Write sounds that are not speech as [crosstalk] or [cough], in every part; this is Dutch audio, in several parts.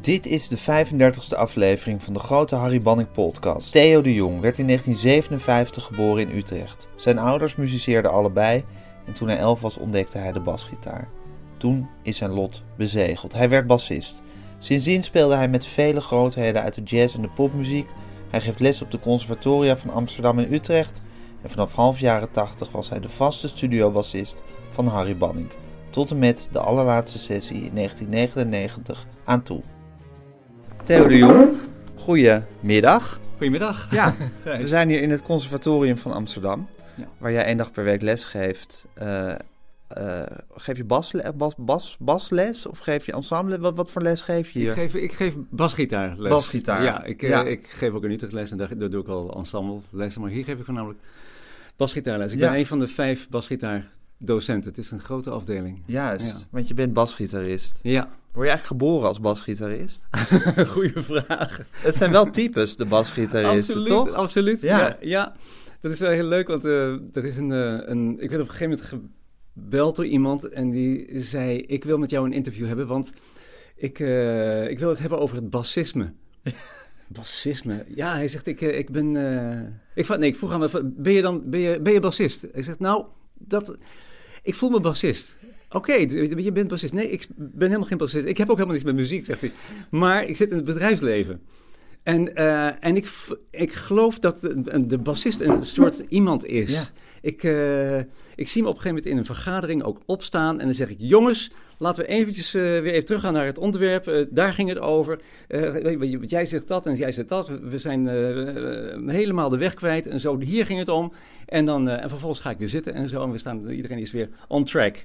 Dit is de 35e aflevering van de grote Harry Banning podcast. Theo de Jong werd in 1957 geboren in Utrecht. Zijn ouders muziceerden allebei en toen hij 11 was ontdekte hij de basgitaar. Toen is zijn lot bezegeld. Hij werd bassist. Sindsdien speelde hij met vele grootheden uit de jazz en de popmuziek. Hij geeft les op de conservatoria van Amsterdam en Utrecht. En vanaf half jaren 80 was hij de vaste studiobassist van Harry Banning. Tot en met de allerlaatste sessie in 1999 aan toe. Theo de Jong, goedemiddag. Goedemiddag. Ja, [laughs] we zijn hier in het Conservatorium van Amsterdam, Ja. waar jij één dag per week les geeft. Eh, eh, geef je basle- bas, bas, basles of geef je ensemble? Wat, wat voor les geef je Ik hier? geef, ik geef basgitaarles. Basgitaar. Ja, ik, eh, Ja. ik geef ook in Utrecht les en daar, daar doe ik al ensemble lessen. Maar hier geef ik voornamelijk basgitaarles. Ik Ja. ben een van de vijf basgitaardocenten. Het is een grote afdeling. Juist, Ja. want je bent basgitarist. Ja, Word je eigenlijk geboren als basgitarist? [laughs] goede vraag. Het zijn wel types, de basgitaristen, absoluut, toch? absoluut. Ja. Ja. Ja, dat is wel heel leuk, want eh, er is een, eh, een... Ik werd op een gegeven moment gebeld door iemand en die zei... Ik wil met jou een interview hebben, want ik, eh, ik wil het hebben over het bassisme. [laughs] Bassisme? Ja, hij zegt, ik, ik ben... ik, vroeg- nee, ik vroeg aan hem, ben je dan ben je, ben je bassist? Hij zegt, nou, dat, ik voel me bassist. Oké, je bent bassist. Nee, ik ben helemaal geen bassist. Ik heb ook helemaal niets met muziek, zegt hij. Maar ik zit in het bedrijfsleven. En, eh, en ik, ik geloof dat de, de bassist een soort iemand is. Ja. Ik, eh, ik zie hem op een gegeven moment in een vergadering ook opstaan. En dan zeg ik, jongens, laten we eventjes eh, weer even teruggaan naar het onderwerp. Daar ging het over. Want jij zegt dat en jij zegt dat. We- zijn helemaal de weg kwijt en zo. Hier ging het om. En, dan, en vervolgens ga ik weer zitten en zo. En we staan, iedereen is weer on track.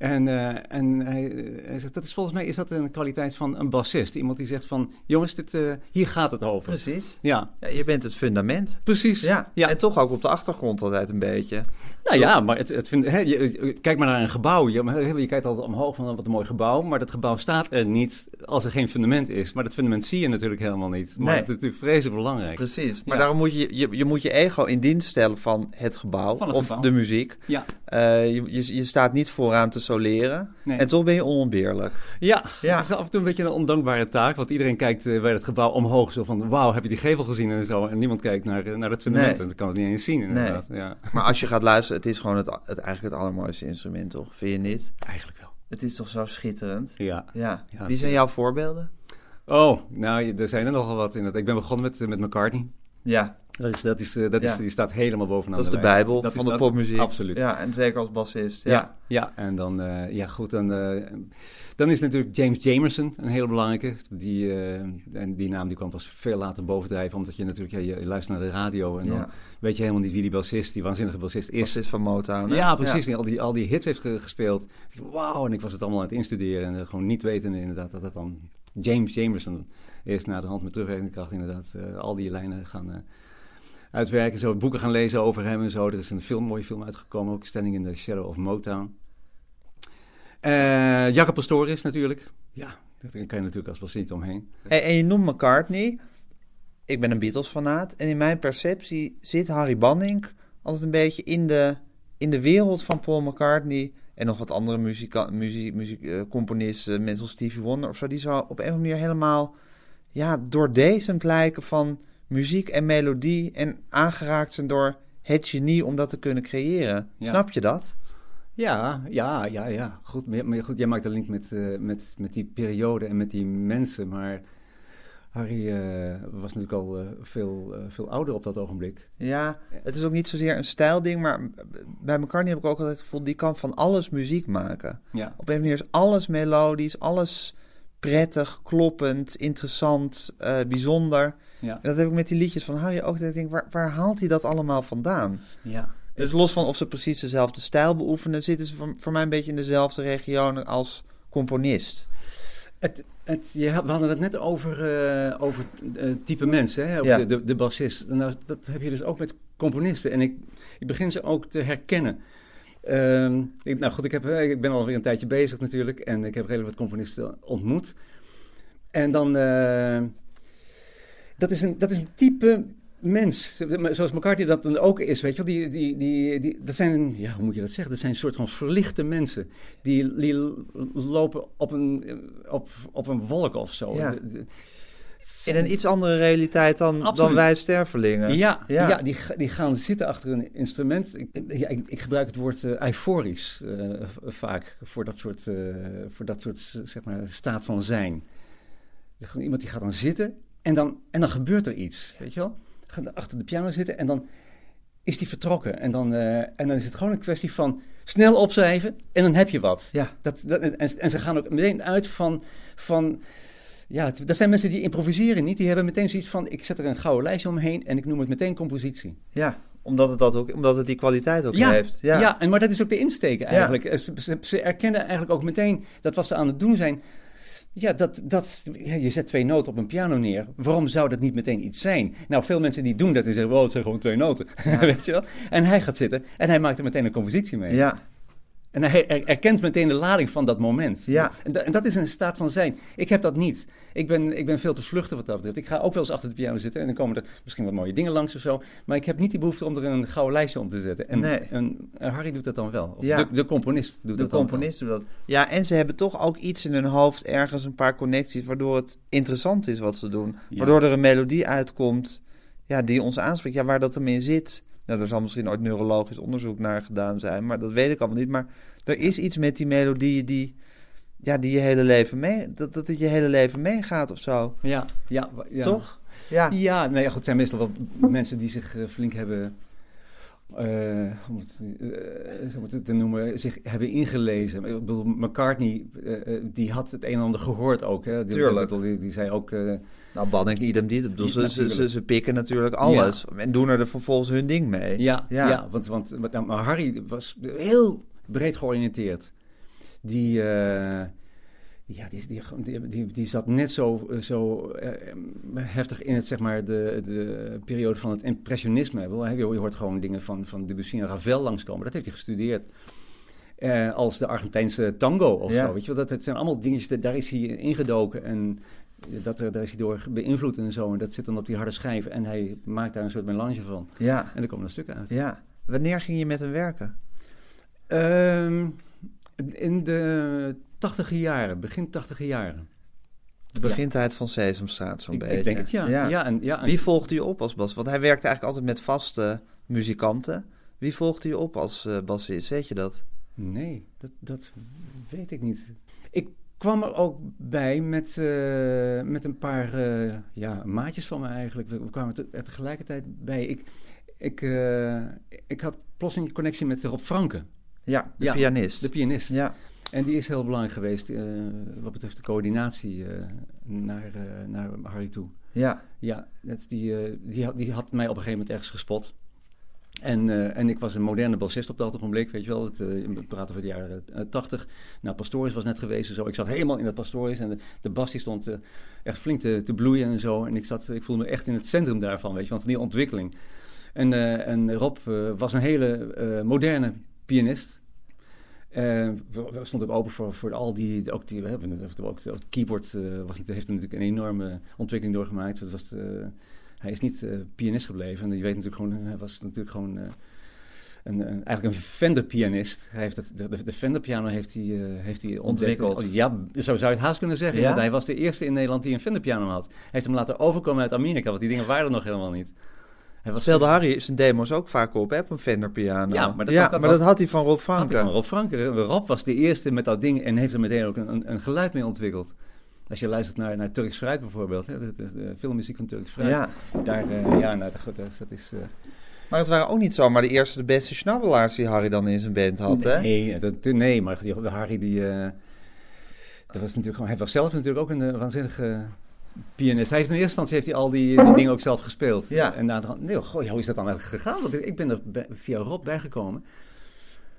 En, eh, en hij, hij zegt, dat is volgens mij is dat een kwaliteit van een bassist. Iemand die zegt van, jongens, dit, eh, hier gaat het over. Precies. Ja, Ja, je bent het fundament. precies. Ja. ja. en toch ook op de achtergrond altijd een beetje. Nou ja, maar het, het vind, hè, je, kijk maar naar een gebouw. Je, je kijkt altijd omhoog van wat een mooi gebouw. Maar dat gebouw staat er niet als er geen fundament is. Maar dat fundament zie je natuurlijk helemaal niet. Maar Nee. het is natuurlijk vreselijk belangrijk. Precies. Maar Ja. daarom moet je, je, je moet je ego in dienst stellen van het gebouw Van het of gebouw. de muziek. Ja, Eh, je, je, je staat niet vooraan te soleren. nee. En toch ben je onontbeerlijk. ja, Ja. het is af en toe een beetje een ondankbare taak. Want iedereen kijkt eh, bij het gebouw omhoog. Zo van, wauw, heb je die gevel gezien en zo. En niemand kijkt naar, eh, naar het fundament. Nee. En dat kan het niet eens zien inderdaad. Ja, Maar als je gaat luisteren, het is gewoon het, het, eigenlijk het allermooiste instrument, toch? Vind je niet? eigenlijk wel. Het is toch zo schitterend? Ja. Ja. Ja, Wie zijn jouw voorbeelden? Oh, nou, er zijn er nogal wat in. Ik ben begonnen met, met McCartney. Ja, Dat is, dat is, eh, dat is, Ja. die staat helemaal bovenaan dat is de bijbel Dat van de popmuziek. Absoluut. Ja, en zeker als bassist. Ja. Ja, ja, en dan, eh, ja goed, dan, eh, dan is natuurlijk James Jamerson een hele belangrijke. Die, eh, en die naam die kwam pas veel later bovendrijven, omdat je natuurlijk, ja, je luistert naar de radio en dan Ja. weet je helemaal niet wie die bassist, die waanzinnige bassist is. Bassist van Motown. hè? Ja, precies. Die al, die, al die hits heeft ge- gespeeld. Wauw, en ik was het allemaal aan het instuderen en eh, gewoon niet weten inderdaad dat het dan James Jamerson is. Na de hand met terugwerkende kracht inderdaad eh, al die lijnen gaan eh, uitwerken. Zo boeken gaan lezen over hem en zo. Er is een film, mooie film uitgekomen, ook Standing in the Shadow of Motown. Eh Jacob Pastoris natuurlijk. Ja, daar kan je natuurlijk als bassist niet omheen. Hey, en je noemt McCartney. Ik ben een Beatles-fanaat. En in mijn perceptie zit Harry Banning altijd een beetje in de, in de wereld van Paul McCartney. En nog wat andere muziek, muziek, eh, componisten, mensen zoals Stevie Wonder of zo. Die zo op een of andere manier helemaal ja, doordezemd lijken van muziek en melodie. En aangeraakt zijn door het genie om dat te kunnen creëren. Ja. Snap je dat? Ja, ja, ja, ja. Goed, maar, maar goed, jij maakt een link met, eh, met, met die periode en met die mensen. Maar Harry eh, was natuurlijk al eh, veel, veel ouder op dat ogenblik. Ja, het is ook niet zozeer een stijlding, maar bij McCartney heb ik ook altijd het gevoel, die kan van alles muziek maken. Ja, Op een manier is alles melodisch, alles prettig, kloppend, interessant, bijzonder. ja, En dat heb ik met die liedjes van Harry ook. Dat ik denk, waar, waar haalt hij dat allemaal vandaan? ja. Dus los van of ze precies dezelfde stijl beoefenen, zitten ze voor, voor mij een beetje in dezelfde regionen als componist. Het, het, je, we hadden het net over, uh, over uh, type mensen, hè? Ja. de, de, de bassist. Nou, dat heb je dus ook met componisten. En ik, ik begin ze ook te herkennen. Ehm, ik, nou goed, ik, heb, eh, ik ben alweer een tijdje bezig natuurlijk. En ik heb redelijk wat componisten ontmoet. En dan... eh, dat, is een, dat is een type mens, zoals McCartney dat dan ook is, weet je wel. Die, die, die, die, dat zijn, ja, hoe moet je dat zeggen? Dat zijn een soort van verlichte mensen. Die, die lopen op een, op, op een wolk of zo. Ja. De- de- In een iets andere realiteit dan, dan wij stervelingen. Ja, Ja. ja. die, die gaan zitten achter een instrument. Ik, ja, ik, ik gebruik het woord eh, euforisch eh, vaak voor dat soort, eh, voor dat soort zeg maar, staat van zijn. Iemand die gaat dan zitten en dan, en dan gebeurt er iets, weet je wel? Gaat achter de piano zitten en dan is die vertrokken. En dan, eh, en dan is het gewoon een kwestie van snel opschrijven en dan heb je wat. Ja. Dat, dat, en, en ze gaan ook meteen uit van, van ja, het- dat zijn mensen die improviseren niet. Die hebben meteen zoiets van, ik zet er een gouden lijstje omheen en ik noem het meteen compositie. Ja, omdat het, dat ook, omdat het die kwaliteit ook Ja, heeft. ja. Ja. en, maar dat is ook de insteek eigenlijk. Eh, ze, ze erkennen eigenlijk ook meteen dat wat ze aan het doen zijn... Ja, dat, dat, ja, je zet twee noten op een piano neer. Waarom zou dat niet meteen iets zijn? Nou, veel mensen die doen dat, die zeggen, wow, het zijn gewoon twee noten. [laughs] Weet je wel? En hij gaat zitten en hij maakt er meteen een compositie mee. ja. En hij er- erkent meteen de lading van dat moment. Ja. En, da- en dat is een staat van zijn. Ik heb dat niet. Ik ben, ik ben veel te vluchten wat dat betreft. Ik ga ook wel eens achter de piano zitten en dan komen er misschien wat mooie dingen langs of zo. Maar ik heb niet die behoefte om er een gouden lijstje om te zetten. En, Nee. en, en Harry doet dat dan wel. Of Ja. de, de componist doet De dat dan componist doet dat. Ja, en ze hebben toch ook iets in hun hoofd, ergens een paar connecties, waardoor het interessant is wat ze doen. Ja. Waardoor er een melodie uitkomt ja, die ons aanspreekt. Ja, waar dat hem in zit. Nou, er zal misschien ooit neurologisch onderzoek naar gedaan zijn, maar dat weet ik allemaal niet. Maar er is iets met die melodieën die, ja, die je hele leven mee, dat, dat het je hele leven meegaat of zo. Ja, ja, ja. Toch? Ja. Ja, nee, goed, het zijn meestal wel mensen die zich eh, flink hebben, zo moet het te noemen, zich hebben ingelezen. Ik bedoel, McCartney, eh, die had het een en ander gehoord ook. Hè? Die, Tuurlijk. bedoel, Die, die zei ook, Nou, Banning, idem dit. Ik bedoel, ze, ze, ze, pikken natuurlijk alles en doen er vervolgens hun ding mee. ja, Ja. ja. want, want maar, maar Harry was heel breed georiënteerd. Die, ja, die, die, die, die, zat net zo, zo eh, heftig in het, zeg maar, de, de periode van het impressionisme. Je hoort gewoon dingen van, van Debussy en Ravel langskomen. Dat heeft hij gestudeerd. Eh, als de Argentijnse tango of Ja. zo. Weet je wel? Dat, het zijn allemaal dingetjes, daar is hij ingedoken. En dat, daar is hij door beïnvloed en zo. En dat zit dan op die harde schijf. En hij maakt daar een soort melange van. Ja, En er komen er stukken uit. ja. Wanneer ging je met hem werken? Ehm, in de tachtige jaren, begin tachtige jaren. De begintijd van Sesamstraat zo'n beetje. ik denk het, ja. ja. en, ja en- Wie volgde je op als bas? Want hij werkte eigenlijk altijd met vaste muzikanten. Wie volgde je op als eh bassist? Weet je dat? Nee, dat, dat weet ik niet. Ik kwam er ook bij met, eh, met een paar eh, ja, maatjes van me eigenlijk. We, kwamen te- er tegelijkertijd bij. Ik, ik, ik had plotseling een connectie met Rob Franke, Ja, de pianist. de pianist. ja, En die is heel belangrijk geweest eh, wat betreft de coördinatie eh, naar, eh, naar Harry toe. ja, Ja, dat, die, die, had, die had mij op een gegeven moment ergens gespot. En, en ik was een moderne bassist op dat ogenblik, weet je wel. Het, we praten over de jaren 80. Nou, Pastoris was net geweest en zo. Ik zat helemaal in dat Pastoris en de, de bas die stond echt flink te, te bloeien en zo. En ik, zat, ik voelde me echt in het centrum daarvan, weet je, van die ontwikkeling. En, en Rob was een hele moderne pianist. Eh, we, stonden ook open voor, voor al die, ook die, we hebben het ook, het keyboard eh, was, heeft natuurlijk een enorme ontwikkeling doorgemaakt. Het was, eh, hij is niet pianist gebleven. En je weet natuurlijk gewoon, hij was natuurlijk gewoon een, een, eigenlijk een Fender-pianist. Hij heeft het, de, de, de Fender-piano heeft hij, heeft hij ontdekt. Ontwikkeld. Ja, zo zou je het haast kunnen zeggen. Ja? Want hij was de eerste in Nederland die een Fender-piano had. Hij heeft hem laten overkomen uit Amerika, want die dingen waren er nog helemaal niet. Hij was Speelde Harry zijn demo's ook vaak op, hè, op een Fender piano. Ja, maar dat ja, was- dat maar was- dat had hij van Rob Had Franke. van Rob Franke. Rob was de eerste met dat ding en heeft er meteen ook een, een, een geluid mee ontwikkeld. Als je luistert naar, naar Turks Fruit bijvoorbeeld, hè, de, de, de filmmuziek van Turks Fruit. Ja, Daar, eh, ja, nou, goed, dat, is- eh, maar het waren ook niet zomaar de eerste, de beste schnabbelaars die Harry dan in zijn band had, hè? nee, dat, nee, maar die, Harry die... eh, dat was natuurlijk gewoon, hij was zelf natuurlijk ook een eh, waanzinnige pianist. Hij heeft in eerste instantie heeft hij al die, die dingen ook zelf gespeeld. Ja. En na de hand, nee, goh, hoe is dat dan eigenlijk gegaan? Want ik ben er bij- via Rob bijgekomen.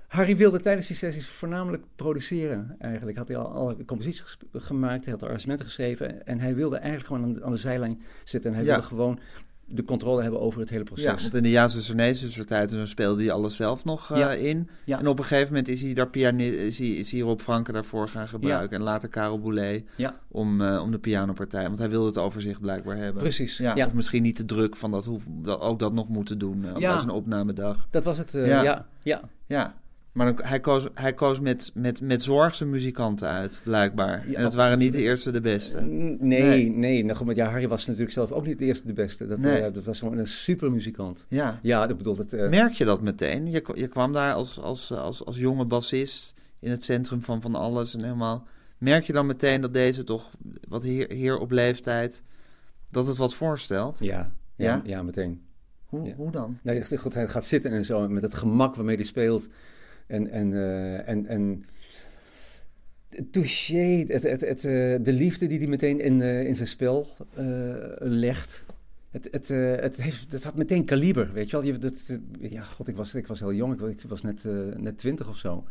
Harry wilde tijdens die sessies voornamelijk produceren. Eigenlijk had hij al alle composities gemaakt, hij had arrangementen geschreven. En hij wilde eigenlijk gewoon aan de, aan de zijlijn zitten. En hij Ja. wilde gewoon de controle hebben over het hele Ja, proces. want in de Ja zuster nee zuster tijd en zo speelde hij alles zelf nog eh, Ja. in. Ja. En op een gegeven moment is hij, daar piani is hij, is hij Rob Franke daarvoor gaan gebruiken. En later Karel Boulet Ja. om, eh, om de pianopartij. Want hij wilde het overzicht blijkbaar hebben. Precies, Ja, ja. Of misschien niet te druk van dat, hoef, dat ook dat nog moeten doen Ja. als een opnamedag. Dat was het, eh, Ja. ja. ja, Ja, maar dan, hij koos, hij koos met, met, met zorg zijn muzikanten uit, blijkbaar. Ja, en het waren niet de eerste, de beste. Nee, Nee. nee. Nou goed, ja, Harry was natuurlijk zelf ook niet de eerste de beste. Dat, Nee. eh, dat was gewoon een super muzikant. Ja. Ja, dat bedoelt het. eh, Merk je dat meteen? Je, je kwam daar als, als, als, als jonge bassist in het centrum van van alles en helemaal. Merk je dan meteen dat deze toch, wat heer, heer op leeftijd, dat het wat voorstelt? ja, ja, Ja? ja, meteen. Hoe, Ja. hoe dan? Nee, echt goed, hij gaat zitten en zo, met het gemak waarmee hij speelt. En, en, eh, en, en touché, het, het, het, eh, de liefde die hij meteen in, eh, in zijn spel legt. Het, het, het, heeft, het had meteen kaliber, weet je wel. Je, dat, ja, god, ik was, ik was heel jong, ik was, ik was net, net twintig of zo.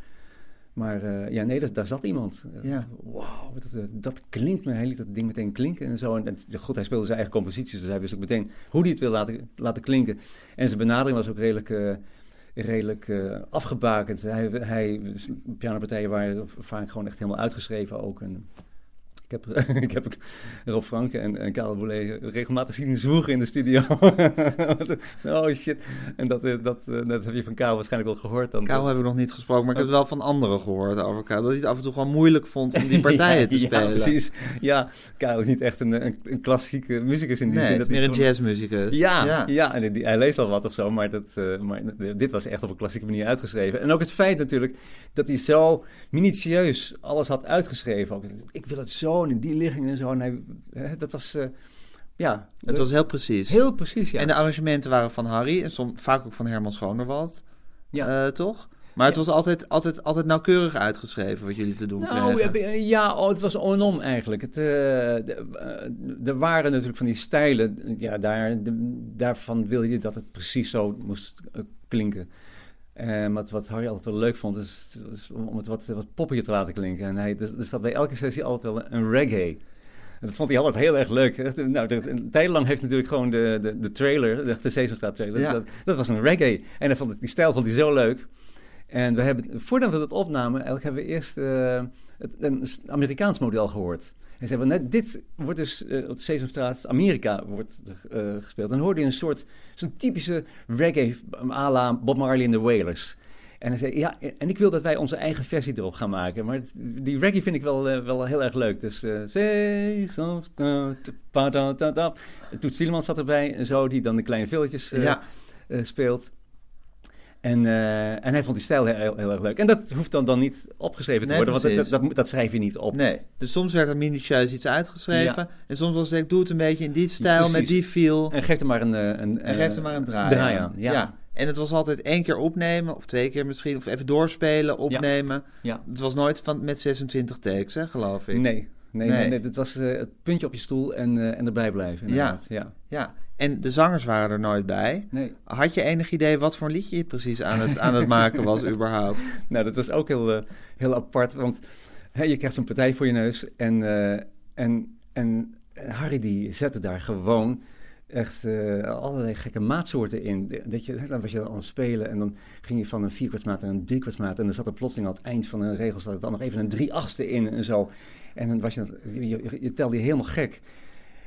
Maar ja, nee, daar zat iemand. Ja. Wauw, dat, dat klinkt me. Hij liet dat ding meteen klinken en zo. En, en goed, hij speelde zijn eigen composities, dus hij wist ook meteen hoe hij het wil laten, laten klinken. En zijn benadering was ook redelijk, redelijk eh, afgebakend. Hij, hij, pianopartijen waren vaak gewoon echt helemaal uitgeschreven ook. En ik heb, [laughs] ik heb Rob Franke en, en Karel Boulet regelmatig zien zwoegen in de studio. [laughs] oh shit. En dat, eh, dat, eh, dat heb je van Karel waarschijnlijk wel gehoord. Dan, Karel heb ik nog niet gesproken, maar ik heb het wel van anderen gehoord over Karel. Dat hij het af en toe gewoon moeilijk vond om die [laughs] partijen te spelen. Ja, precies. Ja, Karel is niet echt een, een, een klassieke muzikus in die Nee, zin. Dat meer hij een jazzmuzikus. Ja, ja. ja. en die, hij leest al wat of zo, maar, dat, eh, maar dit was echt op een klassieke manier uitgeschreven. En ook het feit natuurlijk dat hij zo minutieus alles had uitgeschreven. Ik wil het zo in die ligging en zo. En hij, hè, dat was, eh, ja, Het was heel precies. heel precies, ja. En de arrangementen waren van Harry en som, vaak ook van Herman Schonerwald, ja. eh, toch? Maar het Ja. was altijd, altijd, altijd nauwkeurig uitgeschreven wat jullie te doen Nou, kregen. ja, oh, het was onom eigenlijk. Het, eh, de- eh, er waren natuurlijk van die stijlen, ja, daar, de- daarvan wil je dat het precies zo moest eh, klinken. Eh, maar wat Harry altijd wel leuk vond, is, is om het wat, wat poppiger te laten klinken. En hij, dus, er staat bij elke sessie altijd wel een reggae. En dat vond hij altijd heel erg leuk. Nou, een tijd lang heeft natuurlijk gewoon de, de, de trailer, de, de Sesamstraat trailer, Ja. dat, dat was een reggae. En hij vond het, die stijl vond hij zo leuk. En we hebben, voordat we dat opnamen, eigenlijk hebben we eerst eh, het, een Amerikaans model gehoord. En zeiden we, net, dit wordt dus eh, op de Sesamstraat, Amerika wordt eh, gespeeld. En dan hoorde je een soort, zo'n typische reggae à la Bob Marley en de Wailers. En hij zei, ja, en ik wil dat wij onze eigen versie erop gaan maken. Maar het- die reggae vind ik wel, eh, wel heel erg leuk. Dus eh. Toet Stielemans zat erbij en zo, die dan de kleine villetjes eh, ja, eh, speelt. En, eh, en hij vond die stijl heel, heel erg leuk. En dat hoeft dan, dan niet opgeschreven te Nee, worden, want dat, dat, dat, schrijf je niet op. nee. Dus soms werd er minutieus iets uitgeschreven. Ja. En soms was het, doe het een beetje in die stijl, met die feel. En geef er maar een... eh, een En geef er maar een draai, draai aan, ja. En het was altijd één keer opnemen, of twee keer misschien, of even doorspelen, opnemen. ja. Het was nooit van, met 26 takes, hè, geloof ik. Nee, nee, Nee. nee. nee, dit was eh, het puntje op je stoel en, eh, en erbij blijven. inderdaad. Ja. Ja, en de zangers waren er nooit bij. Nee. Had je enig idee wat voor liedje je precies aan het, aan het maken was [laughs] überhaupt? Nou, dat was ook heel, eh, heel apart, want hè, je krijgt zo'n partij voor je neus en, eh, en, en Harry die zette daar gewoon echt eh, allerlei gekke maatsoorten in. Dat je, dan was je aan het spelen en dan ging je van een vierkwartsmaat naar een driekwartsmaat en dan zat er plotseling aan het eind van een regel zat er dan nog even een drie achtste in en zo. En dan was je, je, je, je telde je helemaal gek.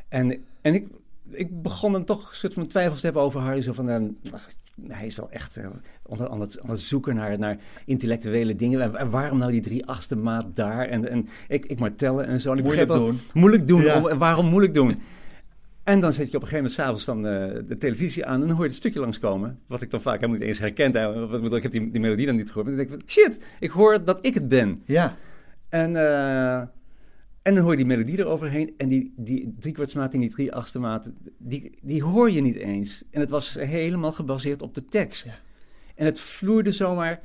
En, en ik, ik begon dan toch een soort van twijfels te hebben over Harry. Zo van, ehm, ach, hij is wel echt eh, aan het, aan het zoeken naar, naar intellectuele dingen. En, en waarom nou die drie achtste maat daar? En, en ik, ik maar tellen en zo. En ik Moeilijk begreep doen. Moeilijk doen. Ja. Om- en waarom moeilijk doen? En dan zet je op een gegeven moment s'avonds dan eh, de televisie aan en dan hoor je het stukje langskomen. Wat ik dan vaak helemaal niet eens herkend. heb. Ik heb die, die melodie dan niet gehoord. Dan denk ik, shit, ik hoor dat ik het ben. Ja, En, eh, en dan hoor je die melodie eroverheen. En die, die driekwartsmaat en die drie achtste maat, die, die hoor je niet eens. En het was helemaal gebaseerd op de tekst. Ja. En het vloeide zomaar.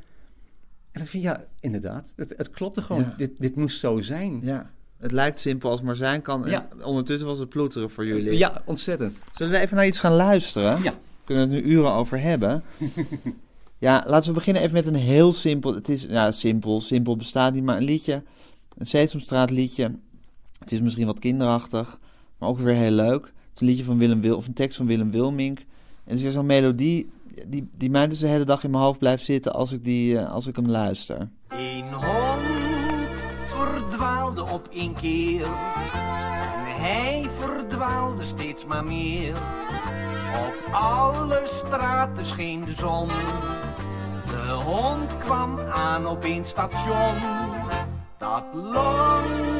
En ik vind ja, inderdaad, het, het klopte gewoon. Ja. Dit, dit moest zo zijn. ja. Het lijkt simpel als maar zijn kan. En Ja. ondertussen was het ploeteren voor jullie. Ja, ontzettend. Zullen we even naar iets gaan luisteren? Ja. We kunnen het nu uren over hebben. [laughs] Ja, laten we beginnen even met een heel simpel. Het is ja, simpel, simpel bestaat niet, maar een liedje. Een Sesamstraat liedje. Het is misschien wat kinderachtig, maar ook weer heel leuk. Het is een liedje van Willem Wil of een tekst van Willem Wilmink. En het is weer zo'n melodie die, die mij dus de hele dag in mijn hoofd blijft zitten als ik, die, eh, als ik hem luister. Een hond verdwaalde op een keer. En hij verdwaalde steeds maar meer. Op alle straten scheen de zon. De hond kwam aan op een station. Dat zou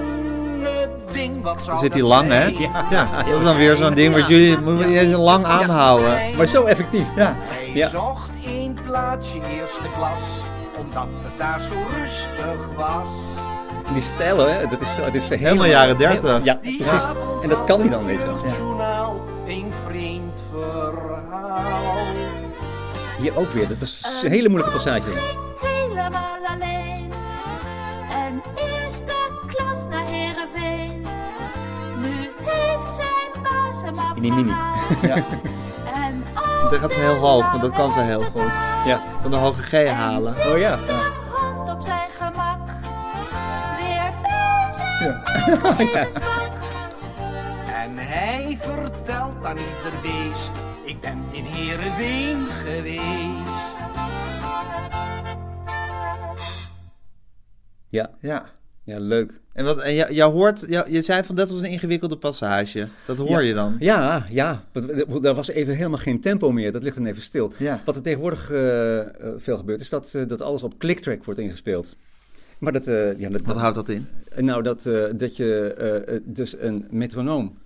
Zit hij lang, hè? Ja, dat is dan weer zo'n ding wat jullie moeten lang aanhouden. Maar zo effectief. Ja, Hij Ja. zocht een plaatsje eerste klas, omdat het daar zo rustig was. En die stijl, hè, dat is, het is Helemaal jaren 30. Ja, precies. En dat kan hij dan, weet je wel. een vreemd verhaal. Hier ook weer, dat was een hele moeilijke passage. In die mini. afgehaald. En Dan gaat ze heel hoog, want dat kan ze heel goed. Ja. Van de hoge G halen. Oh ja. de hond op zijn gemak. Weer bij zijn Ja. [laughs] En hij vertelt aan ieder beest, ik ben in Heerenveen geweest. Ja, Ja. ja, leuk. En, wat, en je, je hoort, je, je zei van dat was een ingewikkelde passage. Dat hoor je dan. Ja, ja. Er was even helemaal geen tempo meer. Dat ligt dan even stil. Ja. Wat er tegenwoordig eh, eh, veel gebeurt, is dat, eh, dat alles op clicktrack wordt ingespeeld. Maar dat, ja, dat, Wat houdt dat in? nou, dat, dat je dus een metronoom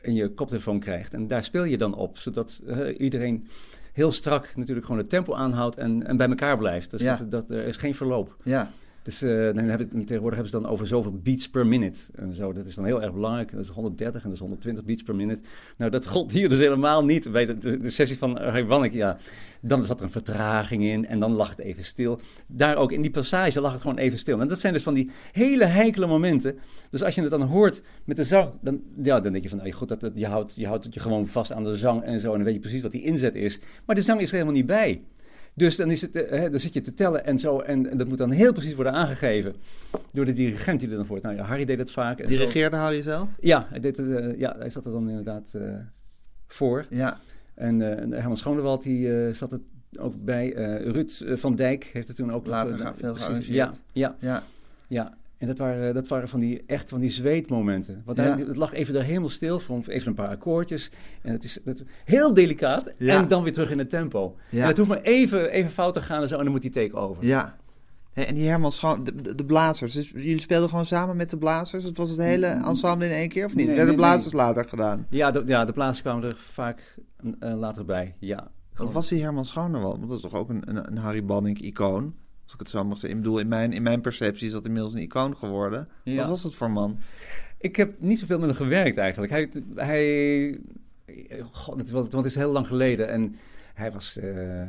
in je koptelefoon krijgt. En daar speel je dan op, zodat iedereen heel strak natuurlijk gewoon het tempo aanhoudt en, en bij elkaar blijft. Dus Ja. dat, dat, er is geen verloop. Ja. Dus eh, dan tegenwoordig hebben ze dan over zoveel beats per minute. En zo. Dat is dan heel erg belangrijk. Dat is 130 en dat is 120 beats per minute. Nou, dat gold hier dus helemaal niet. Bij de, de, sessie van Wannek, ja. Dan zat er een vertraging in en dan lag het even stil. Daar ook in die passage lag het gewoon even stil. En dat zijn dus van die hele heikele momenten. Dus als je het dan hoort met de zang, dan, ja, dan denk je van, nou, goed, dat, je, houdt, je houdt je gewoon vast aan de zang en zo. En dan weet je precies wat die inzet is. Maar de zang is er helemaal niet bij. Dus dan, is het, eh, hè, dan zit je te tellen en zo. En, en dat moet dan heel precies worden aangegeven door de dirigent die er dan voor. Nou ja, Harry deed het vaak. en zo. Dirigeerde hou je zelf? Ja, hij, deed het, eh, ja, hij zat er dan inderdaad eh, voor. Ja. En Herman Schonewald die, zat er ook bij. Ruud van Dijk heeft het toen ook... Later ga- veel precies. Ja, ja, Ja. ja. En dat waren, dat waren van die, echt van die zweetmomenten. Want Ja. het lag even daar helemaal stil, voor even een paar akkoordjes. En het is heel delicaat. Ja. En dan weer terug in het tempo. Ja. En het hoeft maar even, even fout te gaan en zo. En dan moet die take over. Ja. En die Herman Schoon, de, de, de blazers. Dus jullie speelden gewoon samen met de blazers? Het was het hele ensemble in één keer of niet? Nee, Werden nee, blazers later gedaan? Ja, de, ja, de plaatsen kwamen er vaak eh, later bij. Ja. Wat was die Herman Schonewald? Want dat is toch ook een, een, een Harry Banning-icoon? Als ik het zo mag zeggen. Ik bedoel, in mijn, in mijn perceptie is dat inmiddels een icoon geworden. Ja. Wat was dat voor man? Ik heb niet zoveel met hem gewerkt eigenlijk. Hij, hij God, het, want het is heel lang geleden en hij was, eh,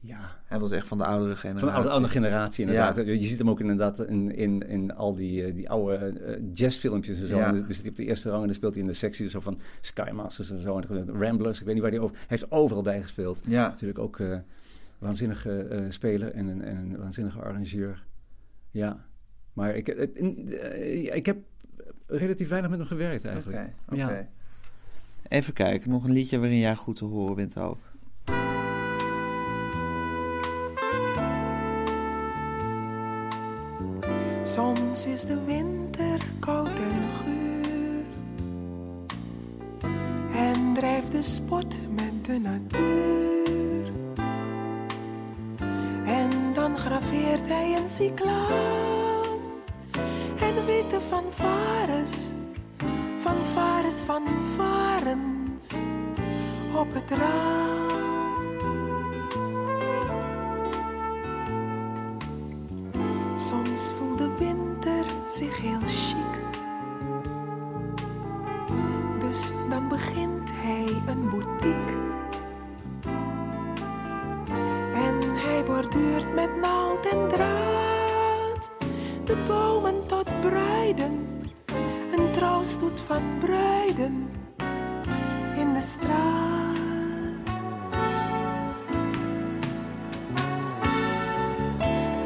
ja, Hij was echt van de oudere generatie. van de oude, oude generatie inderdaad. Je ziet hem ook inderdaad in, in, in al die, eh, die oude eh, jazzfilmpjes en zo. Ja. Zit hij op de eerste rang en dan speelt hij in de sectie zo van Skymasters en zo. En Ramblers, ik weet niet waar hij over... Hij heeft overal bij gespeeld. Ja. Natuurlijk ook waanzinnige eh, speler en een, en een waanzinnige arrangeur. Ja, maar ik, het- in- eh, ik heb relatief weinig met hem gewerkt Oké, eigenlijk. oké. Ja. Even kijken, nog een liedje waarin jij goed te horen bent ook. Soms is de winter koud en guur en drijft de spot met de natuur. Graveert hij een cycloon en witte fanfares, fanfares van varens op het raam. Soms voelt de winter zich heel chic. Dus dan begint hij een boutique.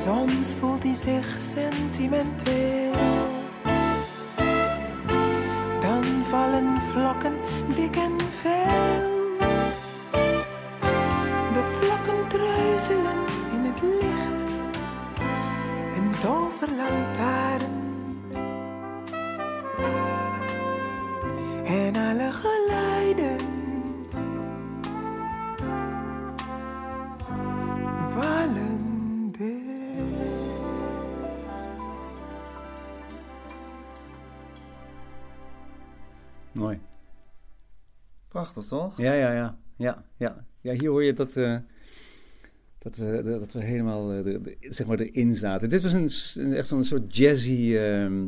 Soms voelt hij zich sentimenteel. Toch? Ja, ja, ja. Ja, ja. ja hier hoor je dat, eh, dat, we, dat we helemaal eh, de, de- zeg maar erin zaten. Dit was een, een- echt een soort jazzy ehm,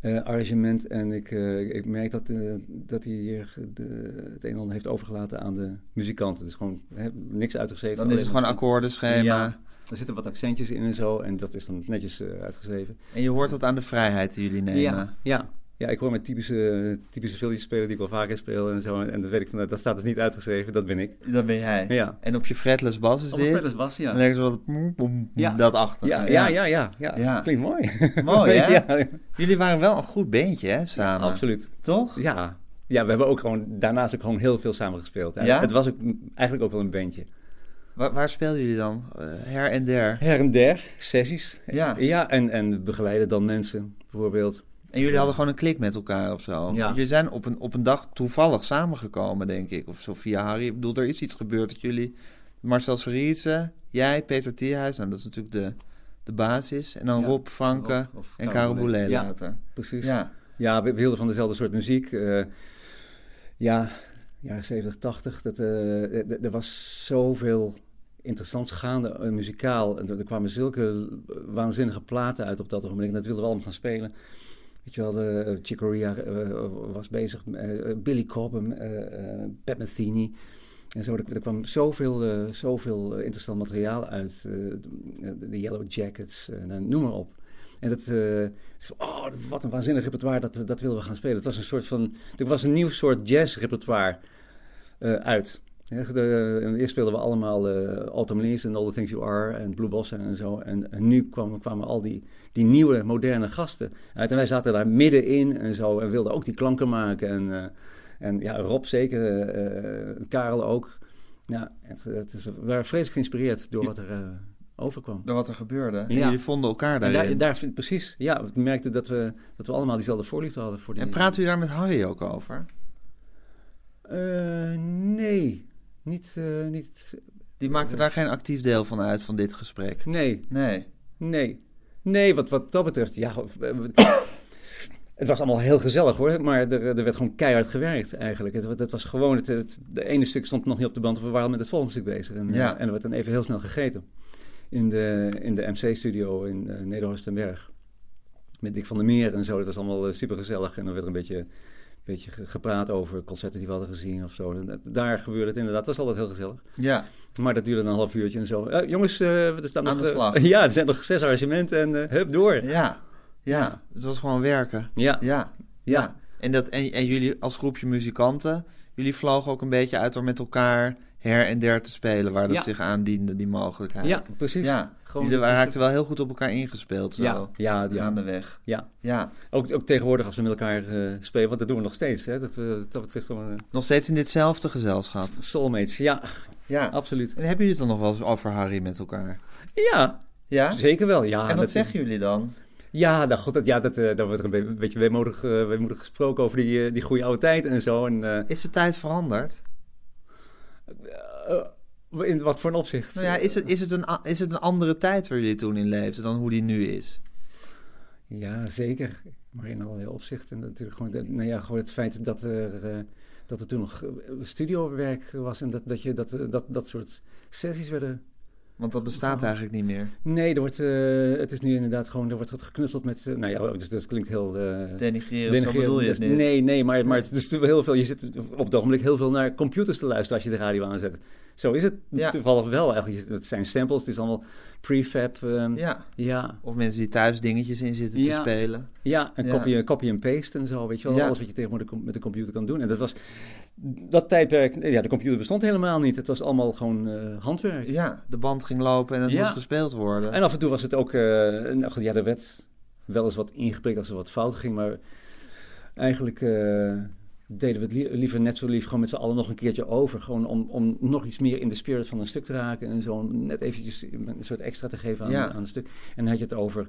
eh, arrangement. En ik, ik merk dat, dat hij hier de, het een en ander heeft overgelaten aan de muzikanten. Dus gewoon hè, niks uitgeschreven. Dan is het gewoon maar- akkoordenschema. Ja, er zitten wat accentjes in en zo. En dat is dan netjes eh, uitgeschreven. En je hoort dat aan de vrijheid die jullie nemen. Ja, ja. Ja, ik hoor met typische, typische filmpjes spelen die ik wel vaker speel en zo. En dat weet ik van, dat staat dus niet uitgeschreven, dat ben ik. Dat ben jij. Ja. En op je fretless bas is Op dit? een fretless bas, ja. Dan boem, boem, Ja. dat achter. Ja, ja, ja, ja, ja. Ja. Klinkt mooi. Mooi, [laughs] hè? ja, Jullie waren wel een goed beentje, hè, samen? absoluut. Toch? Ja. ja, we hebben ook gewoon daarnaast ook gewoon heel veel samen gespeeld. Het was ook eigenlijk ook wel een bandje. Waar, waar spelen jullie dan? Eh, her en der. Her en der, sessies. Ja. Ja, en, en begeleiden dan mensen, bijvoorbeeld. En jullie hadden gewoon een klik met elkaar of zo. Ja. Jullie zijn op een, op een dag toevallig samengekomen, denk ik. Of zo via Harry. Ik bedoel, er is iets gebeurd dat jullie... Marcel Verrietse, jij, Peter Thierhuis. Nou, dat is natuurlijk de, de basis. En dan Ja. Rob Franke Of- of en Karel Boulet Ja, later. precies. Ja. Ja, we, we hielden van dezelfde soort muziek. eh, ja, jaren 70, 80. Dat, eh, er er was zoveel interessants gaande eh, muzikaal. En er, er kwamen zulke waanzinnige platen uit op dat ogenblik. En dat wilden we allemaal gaan spelen. Weet je wel, de, uh, Corea eh, was bezig. eh, Billy Cobham, eh eh, Pat Metheny. En zo, er, kwam zoveel, eh, zoveel eh, interessant materiaal uit. eh, de, Yellow Jackets, eh, nou, noem maar op. En dat, eh, oh, wat een waanzinnig repertoire, dat, dat willen we gaan spelen. Het was een soort van, er was een nieuw soort jazz-repertoire eh, uit. Ja, de, eerst speelden we allemaal eh Autumn Leaves en All the Things You Are en Blue Bossa en zo. En, en nu kwamen, kwamen al die, die nieuwe, moderne gasten uit. En wij zaten daar middenin en zo en wilden ook die klanken maken. En, eh, en ja, Rob zeker, eh, eh, Karel ook. Ja, het, het is, we waren vreselijk geïnspireerd door wat er eh, overkwam. Door wat er gebeurde. En Ja. jullie vonden elkaar En daarin. daar, daar, precies, ja, we merkten dat we, dat we allemaal diezelfde voorliefde hadden voor die En praat u daar met Harry ook over? Eh, nee, niet, eh, niet, Die maakte daar geen actief deel van uit, van dit gesprek. nee, Nee. nee. Nee, wat, wat dat betreft, ja, eh, [coughs] het was allemaal heel gezellig hoor, maar er, er werd gewoon keihard gewerkt eigenlijk. Het, het was gewoon, het, het, de ene stuk stond nog niet op de band, we waren al met het volgende stuk bezig. En, eh, Ja. en er werd dan even heel snel gegeten in de, in de MC-studio in uh, Nederhorst en Berg. Met Dick van der Meer en zo, dat was allemaal uh, super gezellig. En dan werd er een beetje beetje gepraat over concerten die we hadden gezien of zo. Daar gebeurde het inderdaad. Dat was altijd heel gezellig. Ja. Maar dat duurde een half uurtje en zo. Uh, jongens, uh, er staan Aan nog... de slag. [laughs] ja, er zijn nog zes arrangementen en hup, door. Ja. ja. Ja. Het was gewoon werken. Ja. Ja. Ja. ja. En, dat, en, en jullie als groepje muzikanten, jullie vlogen ook een beetje uit door met elkaar her en der te spelen, waar dat Ja. zich aandiende, die mogelijkheid. Ja, precies. Ja. Gewoon jullie raakten wel heel goed op elkaar ingespeeld, zo. Ja, ja. Gaandeweg. Ja. ja. Ook, ook tegenwoordig als we met elkaar uh, spelen, want dat doen we nog steeds. Hè? Dat, we, dat betreft gewoon... Uh, nog steeds in ditzelfde gezelschap? Soulmates, ja. Ja. Absoluut. En hebben jullie het dan nog wel eens over Harry met elkaar? Ja. Ja? Zeker wel, ja. En wat zeggen jullie dan? Ja, nou, god, dat, ja dat, uh, daar wordt er een beetje weemoedig, uh, weemoedig gesproken over die, uh, die goede oude tijd en zo. En, is de tijd veranderd? in wat voor een opzicht? Nou ja, is het, is, het een, is het een andere tijd waar jullie toen in leefden dan hoe die nu is? Ja, zeker. Maar in allerlei opzichten. Natuurlijk gewoon, de, nou ja, gewoon het feit dat er, uh, dat er toen nog studiowerk was en dat, dat, je, dat, dat, dat soort sessies werden want dat bestaat oh. eigenlijk niet meer. Nee, er wordt, uh, het is nu inderdaad gewoon, er wordt wat geknutseld met, uh, nou ja, dus, dat klinkt heel... Uh, denigrerend, zo bedoel je het niet. Nee, nee, maar, maar het is heel veel, je zit op het ogenblik heel veel naar computers te luisteren als je de radio aanzet. Zo is het ja. toevallig wel eigenlijk. Het zijn samples, het is allemaal prefab. Um, ja. ja. Of mensen die thuis dingetjes in zitten ja. te spelen. Ja, en ja. Copy, copy en paste en zo, weet je wel. Alles wat je tegenwoordig met de computer kan doen. En dat was, dat tijdperk, ja, de computer bestond helemaal niet. Het was allemaal gewoon eh, handwerk. Ja, de band ging lopen en het Ja. moest gespeeld worden. En af en toe was het ook, eh, nou goed, ja, er werd wel eens wat ingeprikt als er wat fout ging, maar eigenlijk eh, deden we het li- liever net zo lief gewoon met z'n allen nog een keertje over. Gewoon om, om nog iets meer in de spirit van een stuk te raken en zo net eventjes een soort extra te geven aan, Ja. aan een stuk. En dan had je het over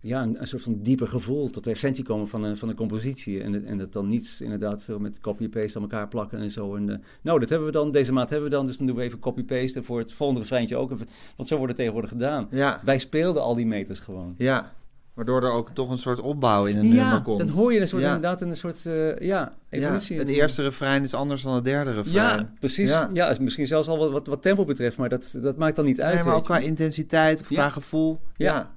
ja, een, een soort van dieper gevoel tot de essentie komen van een, van een compositie. En, en dat dan niet inderdaad met copy-paste aan elkaar plakken en zo. En, eh, nou, dat hebben we dan, deze maat hebben we dan, dus dan doen we even copy-paste. En voor het volgende refreintje ook. Want zo wordt het tegenwoordig gedaan. Ja, Wij speelden al die meters gewoon. ja. Waardoor er ook toch een soort opbouw in een nummer Ja, komt. dan hoor je een soort, Ja. inderdaad een soort eh, ja, evolutie. Ja, het eerste refrein is anders dan het derde refrein. Ja, precies. Ja. Ja. is misschien zelfs al wat, wat, wat tempo betreft, maar dat, dat maakt dan niet uit. Nee, maar ook je. qua intensiteit of qua gevoel. Ja.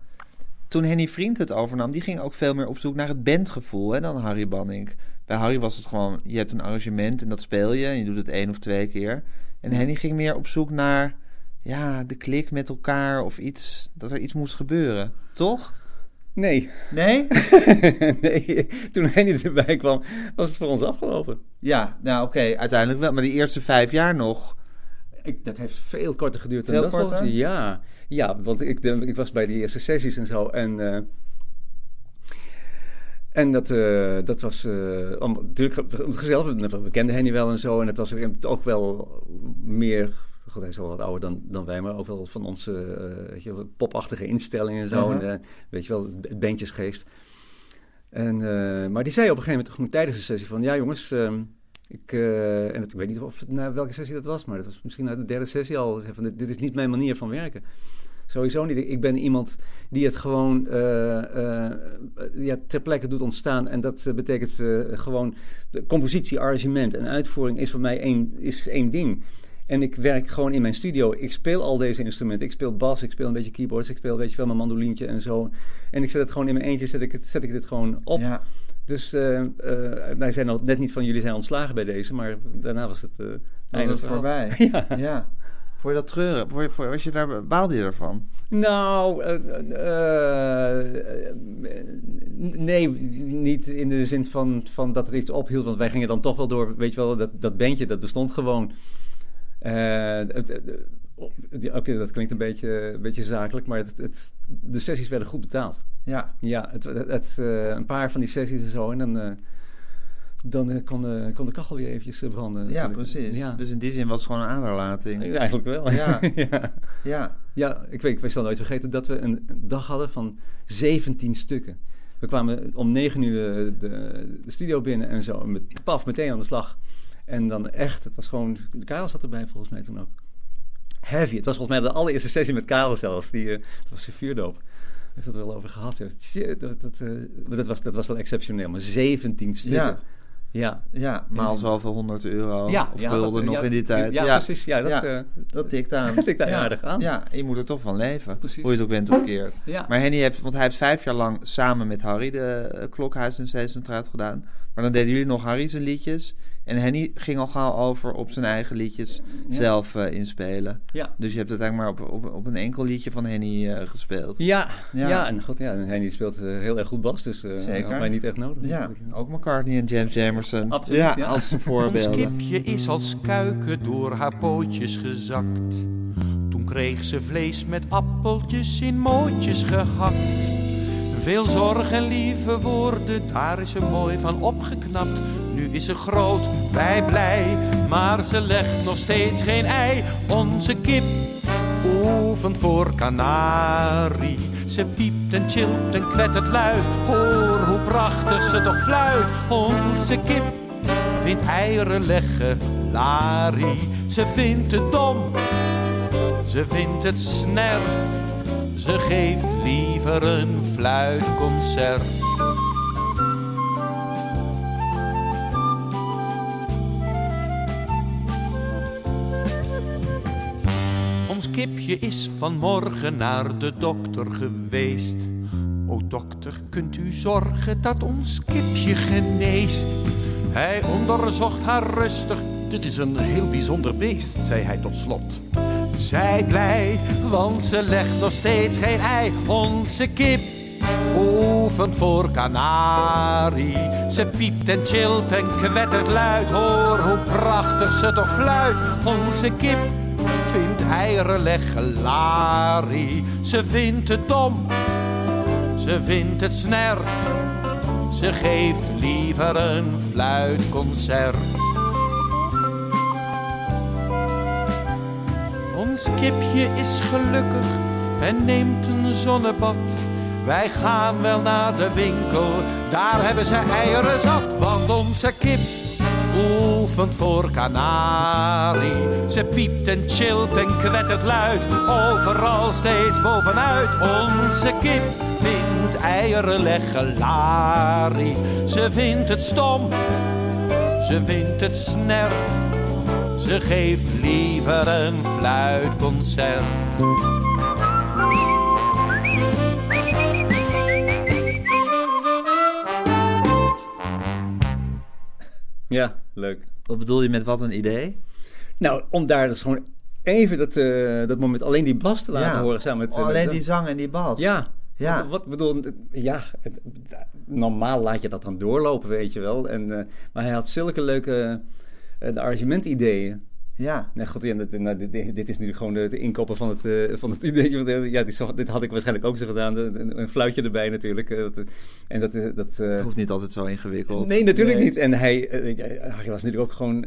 Toen Henny Vriend het overnam, die ging ook veel meer op zoek naar het bandgevoel hè, dan Harry Banning. Bij Harry was het gewoon, je hebt een arrangement en dat speel je. En je doet het één of twee keer. En Henny ging meer op zoek naar ja, de klik met elkaar of iets, dat er iets moest gebeuren. Toch? Nee. Nee? [laughs] nee, toen Henny erbij kwam, was het voor ons afgelopen. Ja, nou oké, uiteindelijk wel. Maar die eerste vijf jaar nog. Ik, dat heeft veel korter geduurd dan Veel dat. korter? Ja, ja, want ik, de- ik was bij de eerste sessies en zo. En, eh, en dat, eh, dat was eh, natuurlijk ge- gezellig. We kenden Henny wel en zo. En het was ook wel meer... God, hij is wel wat ouder dan, dan wij, maar ook wel van onze weet je, popachtige instellingen en zo. En, weet je wel, het bandjesgeest. En, maar die zei op een gegeven moment tijdens de sessie van... Ja jongens, ehm, ik, eh, en ik weet niet of het welke sessie dat was... maar dat was misschien na de derde sessie al. Van, dit, is niet mijn manier van werken. Sowieso niet. Ik ben iemand die het gewoon eh, eh, ja, ter plekke doet ontstaan. En dat betekent gewoon... De compositie, arrangement en uitvoering is voor mij één, is één ding. En ik werk gewoon in mijn studio. Ik speel al deze instrumenten. Ik speel bas, ik speel een beetje keyboards, ik speel weet je wel mijn mandolientje en zo. En ik zet het gewoon in mijn eentje, zet ik, het, zet ik dit gewoon op. Ja. Dus eh, eh, wij zijn al net niet van jullie zijn ontslagen bij deze, maar daarna was het, Was einde voorbij? [laughs] Ja. ja. Je dat treuren? Vond je- was je daar, baalde je ervan? Nou, nee, niet in de zin van, van dat er iets ophield. Want wij gingen dan toch wel door, weet je wel, dat, dat bandje, dat bestond gewoon. Oké, dat klinkt een beetje, een beetje zakelijk, maar het, het, de sessies werden goed betaald. Ja. Ja, het, het, het, eh, een paar van die sessies en zo, en dan, eh, dan eh, kon, de, kon de kachel weer eventjes branden. Ja, natuurlijk. precies. Ja. Dus in die zin was het gewoon een aderlating. Eigenlijk wel. Ja. [laughs] ja. Ja. Ja, ik weet, ik zal nooit vergeten dat we een dag hadden van 17 stukken. We kwamen om 9 uur de, de, de studio binnen en zo, met, paf, meteen aan de slag. En dan echt, het was gewoon, Karel zat erbij volgens mij toen ook. Heavy, het was volgens mij de allereerste sessie met Karel zelfs, die, dat was zijn vuurdoop. Heeft het er wel over gehad. Shit, dat, dat, eh, dat, was, dat was dan exceptioneel, maar 17 stukken. Ja. Ja, Ja, maal zoveel honderd euro. ja, of ja, gulden dat- nog ja, in die tijd. Ja, precies. Ja, dat, eh, Dat tikt aan. [laughs] Dat tikt daar ja. aardig aan. Ja, je moet er toch van leven. Precies. Hoe je het ook bent of keert. ja. Maar Henny heeft, want hij heeft vijf jaar lang samen met Harry de eh, Klokhuis en Sesamstraat gedaan. Maar dan deden jullie nog Harry zijn liedjes. En Henny ging al gauw over op zijn eigen liedjes Ja. zelf eh, inspelen. ja. Dus je hebt het eigenlijk maar op, op, op een enkel liedje van Henny eh, gespeeld. Ja, Ja. ja. en god, ja, en Henny speelt eh, heel erg goed bas, dus eh Zeker. had mij niet echt nodig. Ja, natuurlijk. ook McCartney en James Jamerson. Absoluut, ja, ja. als Ons voorbeelden. kipje is als kuiken door haar pootjes gezakt. Toen kreeg ze vlees met appeltjes in mootjes gehakt. Veel zorg en lieve woorden, daar is ze mooi van opgeknapt. Nu is ze groot, wij blij, maar ze legt nog steeds geen ei. Onze kip oefent voor kanarie. Ze piept en chilpt en kwettert luid. Hoor hoe prachtig ze toch fluit. Onze kip vindt eieren leggen larie. Ze vindt het dom, ze vindt het snert. Ze geeft liever een fluitconcert. Ons kipje is vanmorgen naar de dokter geweest. O dokter, kunt u zorgen dat ons kipje geneest? Hij onderzocht haar rustig. Dit is een heel bijzonder beest, zei hij tot slot. Zij blij, want ze legt nog steeds geen ei. Onze kip oefent voor kanarie. Ze piept en chillt en kwettert luid, hoor hoe prachtig ze toch fluit. Onze kip eieren leggen larie. Ze vindt het dom, ze vindt het snert. Ze geeft liever een fluitconcert. Ons kipje is gelukkig en neemt een zonnebad. Wij gaan wel naar de winkel, daar hebben ze eieren zat. Want onze kip oefent voor kanarie. Ze piept en chillt en kwettert luid, overal steeds bovenuit. Onze kip vindt eieren leggen larie. Ze vindt het stom, ze vindt het snert. Ze geeft liever een fluitconcert. Ja, leuk. Wat bedoel je met wat een idee? Nou, om daar dus gewoon even dat, eh, dat moment alleen die bas te laten Ja. horen samen met... Oh, alleen met- die zang en die bas. Ja. Ja. Wat, wat bedoel, ja, het- normaal laat je dat dan doorlopen, weet je wel. En, eh, maar hij had zulke leuke uh, arrangementideeën. Ja. Nee, goed, ja, dit, nou, dit, dit is nu gewoon de, inkoper van het, eh, van het idee. Want, eh, Ja, dit, had ik waarschijnlijk ook zo gedaan. Een, een fluitje erbij natuurlijk. eh, en dat... dat Het hoeft niet altijd zo ingewikkeld. Nee, natuurlijk Nee. niet. En hij, Harry was natuurlijk ook gewoon,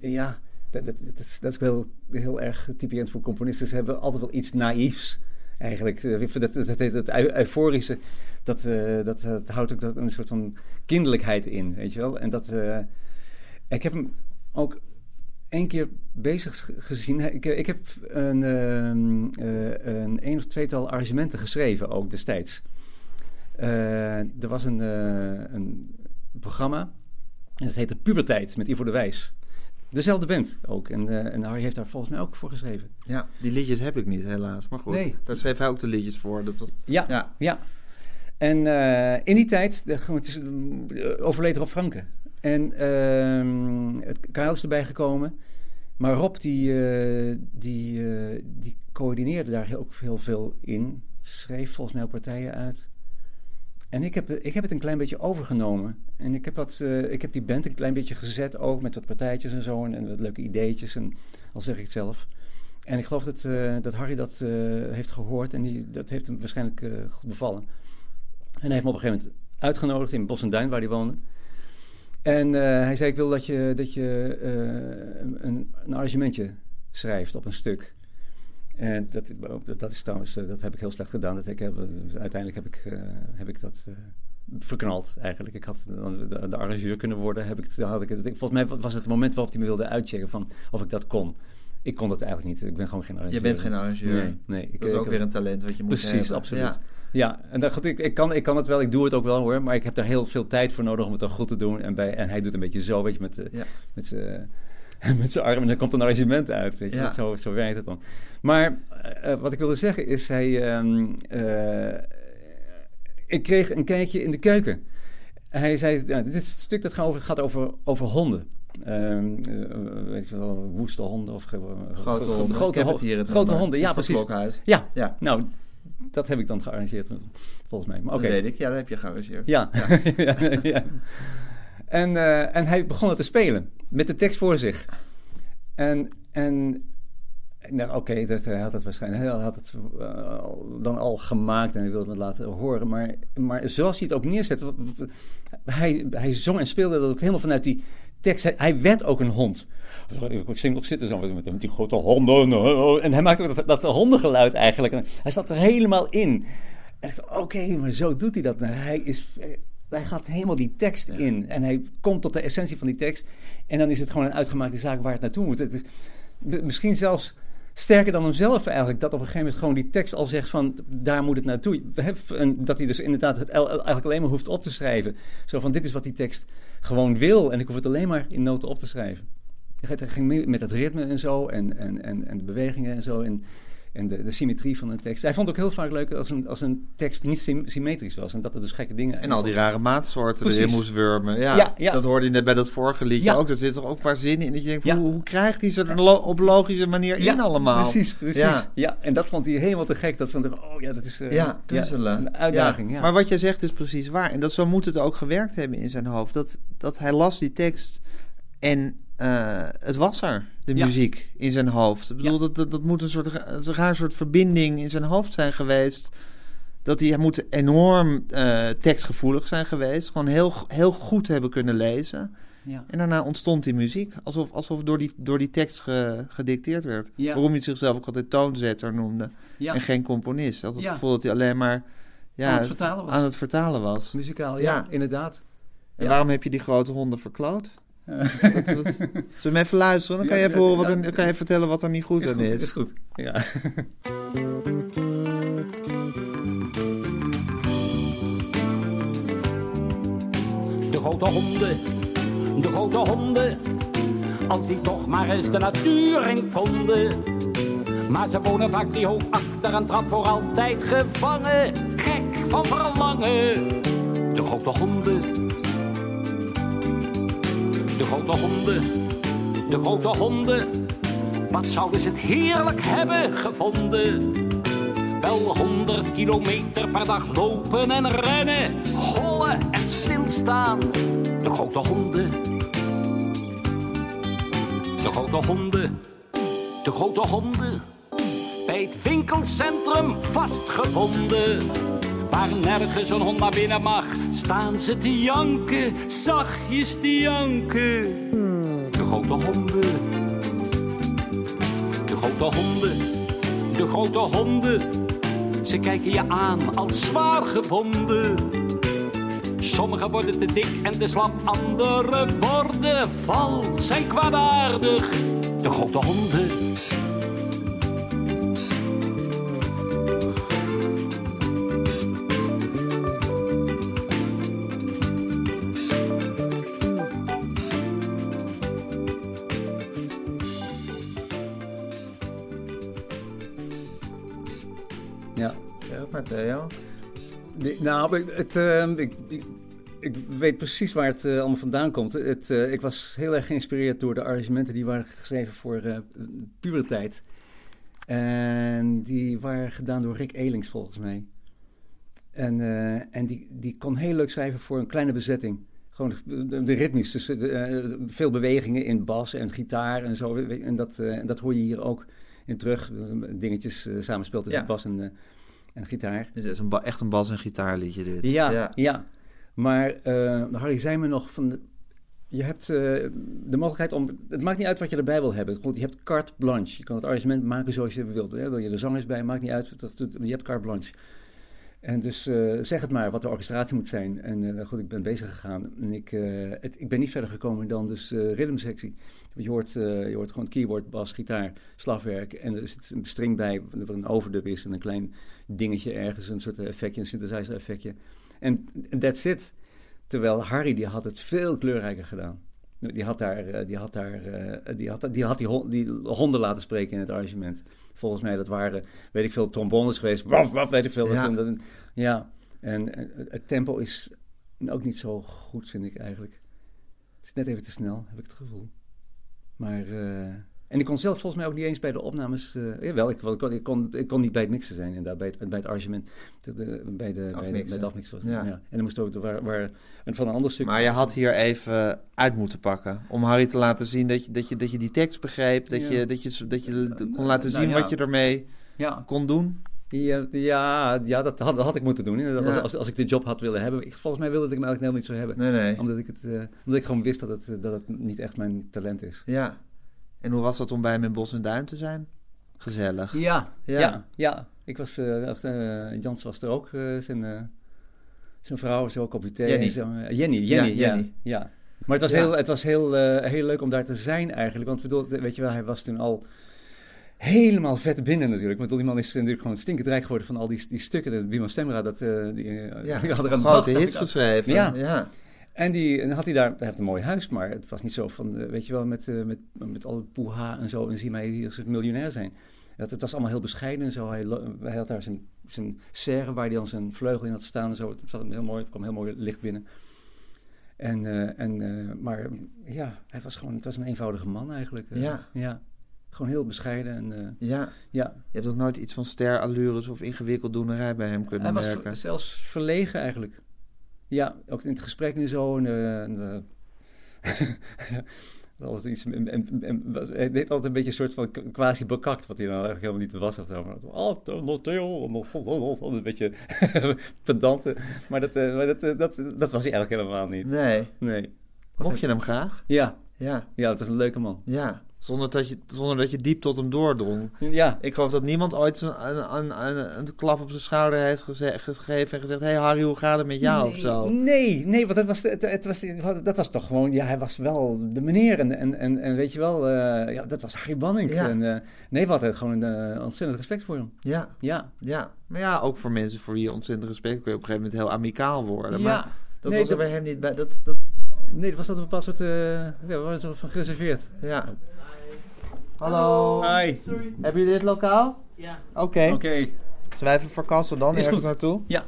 ja, dat, dat, dat is, dat is wel heel erg typerend voor componisten. Ze hebben altijd wel iets naïefs, eigenlijk. Dat, dat, dat, dat eu- euforische, dat, dat, dat houdt ook dat, een soort van kinderlijkheid in, weet je wel. En dat, ik heb hem ook één keer bezig gezien. Ik, ik heb een, ehm, eh, een één of tweetal arrangementen geschreven ook destijds. Eh, er was een, eh, een programma en dat heette Puberteit met Ivo de Wijs. Dezelfde band ook. En, eh, en Harry heeft daar volgens mij ook voor geschreven. Ja, die liedjes heb ik niet helaas. Maar goed, Nee. daar schreef hij ook de liedjes voor. Dat was... Ja, Ja. ja. En in die tijd, de, gewoon, het is, eh, overleed Rob Franke. En ehm het Karel is erbij gekomen. Maar Rob, die, eh, die, eh, die coördineerde daar heel, ook heel veel in. Schreef volgens mij partijen uit. En ik heb, ik heb het een klein beetje overgenomen. En ik heb, wat, eh, ik heb die band een klein beetje gezet ook met wat partijtjes en zo. En, wat leuke ideetjes. En al zeg ik het zelf. En ik geloof dat, dat Harry dat heeft gehoord. En die, dat heeft hem waarschijnlijk goed bevallen. En hij heeft me op een gegeven moment uitgenodigd in Bos en Duin, waar hij woonde. En eh, hij zei, ik wil dat je, dat je eh, een, een arrangementje schrijft op een stuk. En dat, dat, dat is trouwens, eh, dat heb ik heel slecht gedaan. Dat ik heb, uiteindelijk heb ik, heb ik dat eh, verknald eigenlijk. Ik had dan de, de arrangeur kunnen worden. Heb ik, had ik, volgens mij was het het moment waarop hij me wilde uitchecken van of ik dat kon. Ik kon dat eigenlijk niet. Ik ben gewoon geen arrangeur. Je bent geen arrangeur. Nee, nee. Ik, Dat is ook weer een talent wat je moet Precies, hebben. absoluut. Ja. Ja, en dan, goed, ik, ik, kan, ik kan het wel, ik doe het ook wel hoor, maar ik heb daar heel veel tijd voor nodig om het dan goed te doen. En, bij, en hij doet een beetje zo, weet je, met, de- Ja. met zijn [laughs] met zijn arm en dan komt een arrangement uit, weet je. Ja. Zo, zo werkt het dan. Maar eh, eh, wat ik wilde zeggen is, hij, ehm, eh, ik kreeg een kijkje in de keuken. Hij zei, ja, dit stuk dat gaat over, gaat over, over honden. Eh, weet je wel, woeste honden of Grote honden. Grote, ik heb ho- het hier. Het grote nummer. honden, ja precies. Ja, Ja, nou, dat heb ik dan gearrangeerd, volgens mij. Maar oké. dat weet ik. Ja, dat heb je gearrangeerd. Ja. [laughs] ja. ja. En, eh, en hij begon het te spelen met de tekst voor zich. En, en nou, oké, dat hij had het waarschijnlijk hij had het, eh, dan al gemaakt en hij wilde het me laten horen. Maar, maar zoals hij het ook neerzet, w- w- hij, hij zong en speelde dat ook helemaal vanuit die tekst. Hij, hij werd ook een hond. Ik zing nog zitten zo met, met die grote honden. En hij maakte ook dat, dat hondengeluid eigenlijk. En hij zat er helemaal in. En ik dacht, oké, maar zo doet hij dat. Nou, hij, is, hij gaat helemaal die tekst in. En hij komt tot de essentie van die tekst. En dan is het gewoon een uitgemaakte zaak waar het naartoe moet. Het is misschien zelfs sterker dan hemzelf eigenlijk. Dat op een gegeven moment gewoon die tekst al zegt van, daar moet het naartoe. En dat hij dus inderdaad het eigenlijk alleen maar hoeft op te schrijven. Zo van, dit is wat die tekst gewoon wil. En ik hoef het alleen maar in noten op te schrijven. Hij ging mee met het ritme en zo. En, en, en, en de bewegingen en zo. En En de, de symmetrie van een tekst. Hij vond het ook heel vaak leuk als een, als een tekst niet sym- symmetrisch was. En dat er dus gekke dingen... En al die rare maatsoorten Precies. erin moest wurmen. Ja, Ja, ja. dat hoorde je net bij dat vorige liedje Ja. ook. Er zitten toch ook paar zinnen in dat je denkt, Ja. hoe, hoe krijgt hij ze er lo- op logische manier in allemaal? Precies, precies. Ja. Ja. en dat vond hij helemaal te gek. Dat ze dan dachten, oh ja, dat is... eh, Ja, puzzelen. een uitdaging, ja. Maar wat jij zegt is precies waar. En dat zo moet het ook gewerkt hebben in zijn hoofd. Dat, dat hij las die tekst en eh, het was er, de Ja. muziek in zijn hoofd. Ik bedoel, Ja. dat, dat, dat moet een soort een raar soort verbinding in zijn hoofd zijn geweest. Dat hij, hij moet enorm eh, tekstgevoelig zijn geweest. Gewoon heel, heel goed hebben kunnen lezen. ja. En daarna ontstond die muziek. Alsof, alsof door, die, door die tekst ge- gedicteerd werd. Waarom hij zichzelf ook altijd toonzetter noemde. En geen componist. Hij had het gevoel dat hij alleen maar ja, Aan het vertalen was. aan het vertalen was. Muzikaal, Ja. inderdaad. En waarom heb je die grote honden verkloot? Wat, wat, zullen we hem even luisteren? Dan kan je Ja, even, horen wat er, kan je vertellen wat er niet goed Is aan goed, is. is goed. Ja. De grote honden, de grote honden. Als die toch maar eens de natuur in konden. Maar ze wonen vaak driehoog achter een trap voor altijd gevangen. Gek van verlangen. De grote honden. Grote honden, de grote honden. Wat zouden ze het heerlijk hebben gevonden. Wel honderd kilometer per dag lopen en rennen, hollen en stilstaan. De grote honden. De grote honden. De grote honden. Bij het winkelcentrum vastgebonden. Waar nergens een hond naar binnen mag, staan ze te janken, zachtjes te janken. De grote honden. De grote honden. De grote honden. Ze kijken je aan als zwaar gebonden. Sommigen worden te dik en te slap, anderen worden vals en kwaadaardig. De grote honden. Nou, ik- het, eh, ik, ik, ik weet precies waar het eh, allemaal vandaan komt. Het, eh, ik was heel erg geïnspireerd door de arrangementen die waren geschreven voor eh pure tijd. En die waren gedaan door Rick Elings volgens mij. En, en die, die kon heel leuk schrijven voor een kleine bezetting. Gewoon de, de, ritmes, dus de, veel bewegingen in bas en gitaar en zo. En dat, dat hoor je hier ook in terug. Dingetjes samenspeelt tussen Ja. bas en, en gitaar. Is een echt een bas- en gitaarliedje dit. Ja, ja. Maar uh, Harry zei me nog van... Je hebt uh, de mogelijkheid om... Het maakt niet uit wat je erbij wil hebben. Goed, je hebt carte blanche. Je kan het arrangement maken zoals je wilt. Hè? Wil je er zangers bij? Maakt niet uit. Je hebt carte blanche. En dus uh, zeg het maar wat de orchestratie moet zijn. En uh, goed, ik ben bezig gegaan. En ik, uh, het, ik ben niet verder gekomen dan dus rhythmsectie. Je hoort, je hoort gewoon keyboard, bas, gitaar, slagwerk. En er zit een string bij, wat een overdub is. En een klein dingetje ergens, een soort effectje, een synthesizer effectje. En that's it. Terwijl Harry, die had het veel kleurrijker gedaan. Die had daar, die, had daar, die, had, die, had die honden laten spreken in het arrangement. Volgens mij, dat waren, weet ik veel, trombones geweest. Waf, waf, weet ik veel. Ja. Dat, dat, ja. En, en het tempo is ook niet zo goed, vind ik eigenlijk. Het is net even te snel, heb ik het gevoel. Maar... Uh, en ik kon zelf volgens mij ook niet eens bij de opnames. Uh, jawel, ik, ik, kon, ik, kon, ik kon niet bij het mixen zijn, inderdaad, bij het, bij het arrangement. De, de, bij, de, bij, de, ja. ja. En dan moest ook waar, waar, en van een ander stuk. Maar je had hier even uit moeten pakken. Om Harry te laten zien dat je, dat je, dat je die tekst begreep. Dat, ja. je, dat, je, dat je kon laten zien nou, ja. wat je ermee kon doen. Ja, ja, ja dat, had, dat had ik moeten doen. Ja. Als, als, als, ik de job had willen hebben. Ik, volgens mij wilde ik hem eigenlijk helemaal niet zo hebben. Nee, nee. Omdat, ik het, uh, omdat ik gewoon wist dat het, dat het niet echt mijn talent is. Ja. En hoe was dat om bij hem in Bos en Duin te zijn? Gezellig. Ja, ja, ja. ja. Ik was, uh, Jans was er ook, uh, zijn, zijn vrouw was er ook op Jenny. Zo, Jenny, Jenny, ja, Jenny. ja. ja. Maar het was, heel, het was heel, heel leuk om daar te zijn eigenlijk. Want bedoel, weet je wel, hij was toen al helemaal vet binnen natuurlijk. Want die man is natuurlijk gewoon stinkend rijk geworden van al die, die stukken. De Wimo Stemra, dat, die, ja, die hadden een grote hits geschreven. Ja. ja. En die en had hij daar, hij heeft een mooi huis, maar het was niet zo van, eh, weet je wel, met, eh, met, met al het poeha en zo. En zie mij hier als het miljonair zijn. Het, het was allemaal heel bescheiden en zo. Hij, had daar zijn, zijn serre waar hij dan zijn vleugel in had staan en zo. Het zat heel mooi, kwam heel mooi licht binnen. En, eh, en, maar ja, hij was gewoon, het was een eenvoudige man eigenlijk. Ja. ja. Gewoon heel bescheiden en Ja, ja. je hebt ook nooit iets van sterallures of ingewikkeld doenerij bij hem kunnen Hij was merken. zelfs verlegen eigenlijk. Ja, ook in het gesprek en zo. En, eh, eh, [laughs] altijd iets, en, en, hij deed altijd een beetje een soort van quasi bekakt, wat hij dan eigenlijk helemaal niet was of zo. Maar, oh, een beetje [laughs] pedante. Maar, dat, eh, maar dat, dat, dat was hij eigenlijk helemaal niet. Nee. Nee. Mocht je hem graag? Ja, Ja. ja, dat was een leuke man. Ja. Zonder dat, je, zonder dat je diep tot hem doordrong. Ja, Ik geloof dat niemand ooit een, een, een, een, klap op zijn schouder heeft geze- gegeven en gezegd... Hé hey Harry, hoe gaat het met jou of zo? Nee, nee, want het was, het, het was, dat was toch gewoon, ja, hij was wel de meneer. En, en, en, en weet je wel, eh, ja, dat was Harry Banning. Ja. En, eh, nee, we hadden gewoon een eh, ontzettend respect voor hem. Ja, Ja, ja. Maar ja, ook voor mensen voor wie je ontzettend respect kun je op een gegeven moment heel amicaal worden. ja. Maar dat nee, was er dat, bij hem niet bij. Dat, dat, nee, dat was dat een bepaald soort, ja, we waren zo van gereserveerd. ja. Hallo. Hi. Hebben jullie dit lokaal? Ja. Oké. Oké. Zullen wij even verkassen dan Is ergens goed. naartoe? Ja.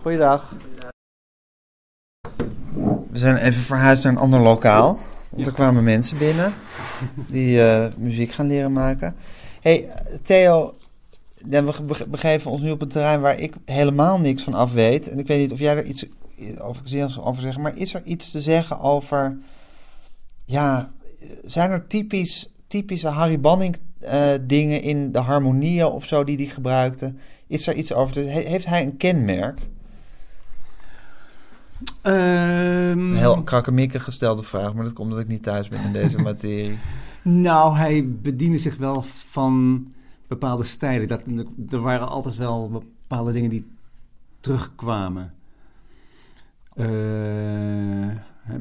Goeiedag. We zijn even verhuisd naar een ander lokaal. Want er kwamen mensen binnen die eh, muziek gaan leren maken. hey, Theo, ja, we ge- begeven ons nu op een terrein waar ik helemaal niks van af weet. En ik weet niet of jij er iets over, over zeggen, maar is er iets te zeggen over... Ja, zijn er typisch, typische Harry Banning eh, dingen in de harmonieën of zo die hij gebruikte? Is er iets over te... he- heeft hij een kenmerk? Ehm, Een heel krakkemikkig gestelde vraag, maar dat komt omdat ik niet thuis ben in deze [laughs] materie. Nou, hij bediende zich wel van bepaalde stijlen. Dat, er waren altijd wel bepaalde dingen die terugkwamen. Eh,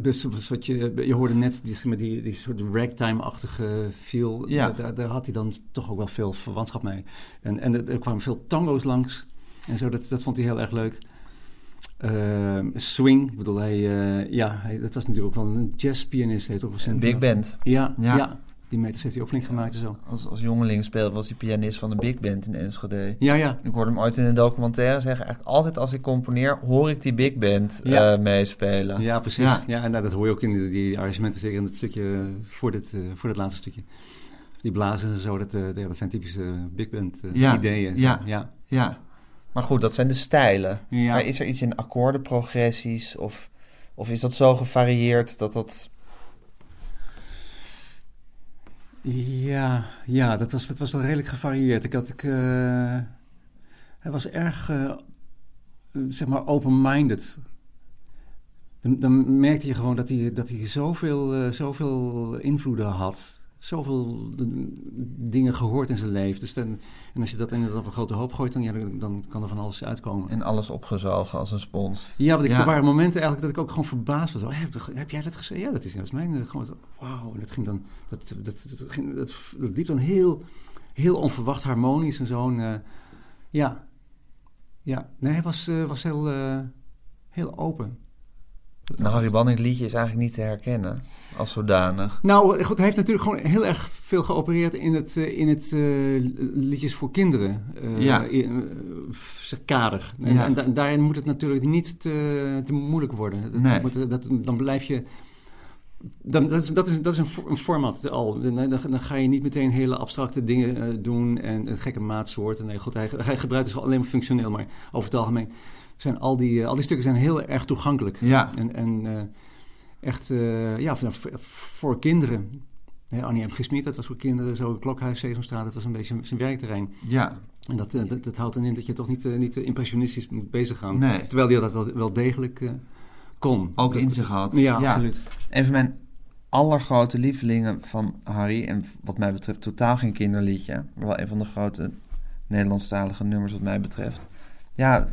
dus wat je, je hoorde net die, die, die soort ragtime-achtige feel. Ja. Daar, daar had hij dan toch ook wel veel verwantschap mee. En, en er, kwamen veel tango's langs. En zo, dat, dat vond hij heel erg leuk. Eh, swing, ik bedoel, hij, eh, ja, hij, dat was natuurlijk ook wel een jazzpianist. Heeft ook zijn Big band. ja, Ja. ja. Die meters heeft hij ook flink gemaakt zo. Als, als jongeling speelde was hij pianist van de big band in Enschede. Ja, ja. Ik hoorde hem ooit in een documentaire zeggen... eigenlijk altijd als ik componeer, hoor ik die big band Ja. eh, meespelen. Ja, precies. Ja. Ja. en nou, dat hoor je ook in die, die arrangementen, zeker in het stukje eh, voor dit, eh, voor dit laatste stukje. Die blazen en zo, dat, ja, dat zijn typische big band Ja. ideeën. Ja. Ja. Ja. Maar goed, dat zijn de stijlen. Ja. Maar is er iets in akkoordenprogressies? Of, of is dat zo gevarieerd dat dat... Ja, ja dat, was, dat was wel redelijk gevarieerd. Ik had, ik, eh, hij was erg, eh, zeg maar, open-minded. Dan, dan merkte je gewoon dat hij, dat hij zoveel, eh, zoveel invloeden had. Zoveel dingen gehoord in zijn leven. Dus dan, en als je dat inderdaad op een grote hoop gooit, dan, ja, dan, kan er van alles uitkomen. En alles opgezogen als een spons. Ja, want ik, Ja. er waren momenten eigenlijk dat ik ook gewoon verbaasd was. Oh, heb, heb jij dat gezegd? Ja, dat is, dat is mijn. eh, Gewoon, wauw. En dat ging dan. Dat, dat, dat, ging, dat, dat liep dan heel, heel onverwacht harmonisch en zo. En, eh, ja. Ja. Nee, hij was, eh, was heel, heel open. Een Harry Banning liedje is eigenlijk niet te herkennen als zodanig. Nou, goed, hij heeft natuurlijk gewoon heel erg veel geopereerd in het, eh, in het eh, liedjes voor kinderen. Ja. in, eh, kader. En, Ja. en da- daarin moet het natuurlijk niet te, te moeilijk worden. Dat, Nee. moet, dat, dan blijf je. Dan, dat, is, dat, is, dat is een, for- een format al. Dan, dan, dan ga je niet meteen hele abstracte dingen doen en een gekke maatsoorten. Nee, goed, hij, hij gebruikt dus alleen maar functioneel, maar over het algemeen zijn al die, eh, al die stukken zijn heel erg toegankelijk. Ja. En, en eh, echt, eh, ja, voor, kinderen. Hè, Annie M. Gesmied, dat was voor kinderen. Zo Klokhuis, Sesamstraat, dat was een beetje zijn werkterrein. Ja. En dat, dat, dat houdt dan in dat je toch niet, niet impressionistisch moet bezig gaan. Nee. Terwijl hij dat wel, wel degelijk kon. Ook Dat- in zich had. Ja, Ja. absoluut. Een van mijn allergrote lievelingen van Harry, en wat mij betreft totaal geen kinderliedje, maar wel een van de grote Nederlandstalige nummers wat mij betreft. Ja,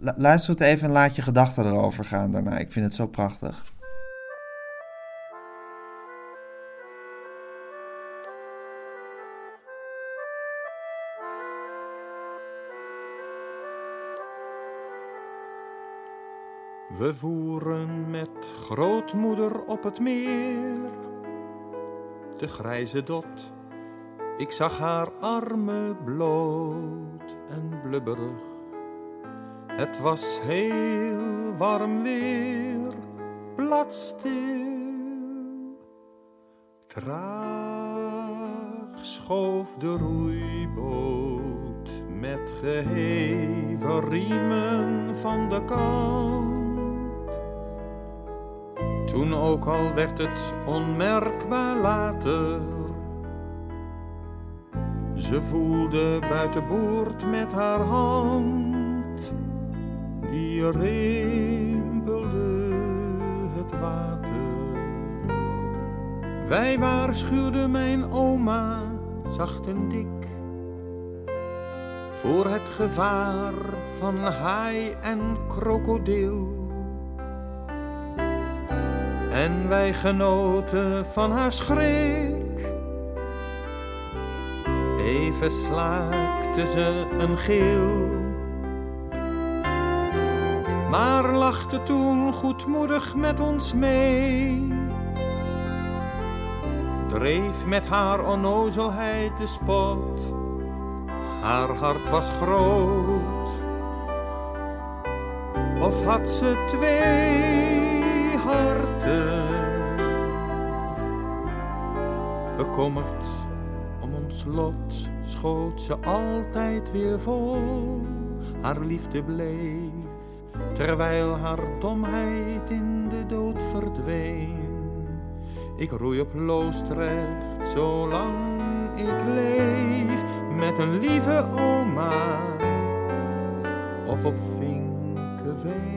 luister het even en laat je gedachten erover gaan daarna. Ik vind het zo prachtig. We voeren met grootmoeder op het meer. De grijze dot, ik zag haar armen bloot en blubberig. Het was heel warm weer, bladstil. Traag schoof de roeiboot met geheven riemen van de kant. Toen ook al werd het onmerkbaar later. Ze voelde buitenboord met haar hand, die rimpelde het water. Wij waarschuwden mijn oma zacht en dik voor het gevaar van haai en krokodil. En wij genoten van haar schrik. Even slaakte ze een gil. Maar lachte toen goedmoedig met ons mee. Dreef met haar onnozelheid de spot. Haar hart was groot. Of had ze twee harten? Bekommerd om ons lot schoot ze altijd weer vol. Haar liefde bleef, terwijl haar domheid in de dood verdween. Ik roei op Loosdrecht, zolang ik leef, met een lieve oma. Of op Vinkeveen.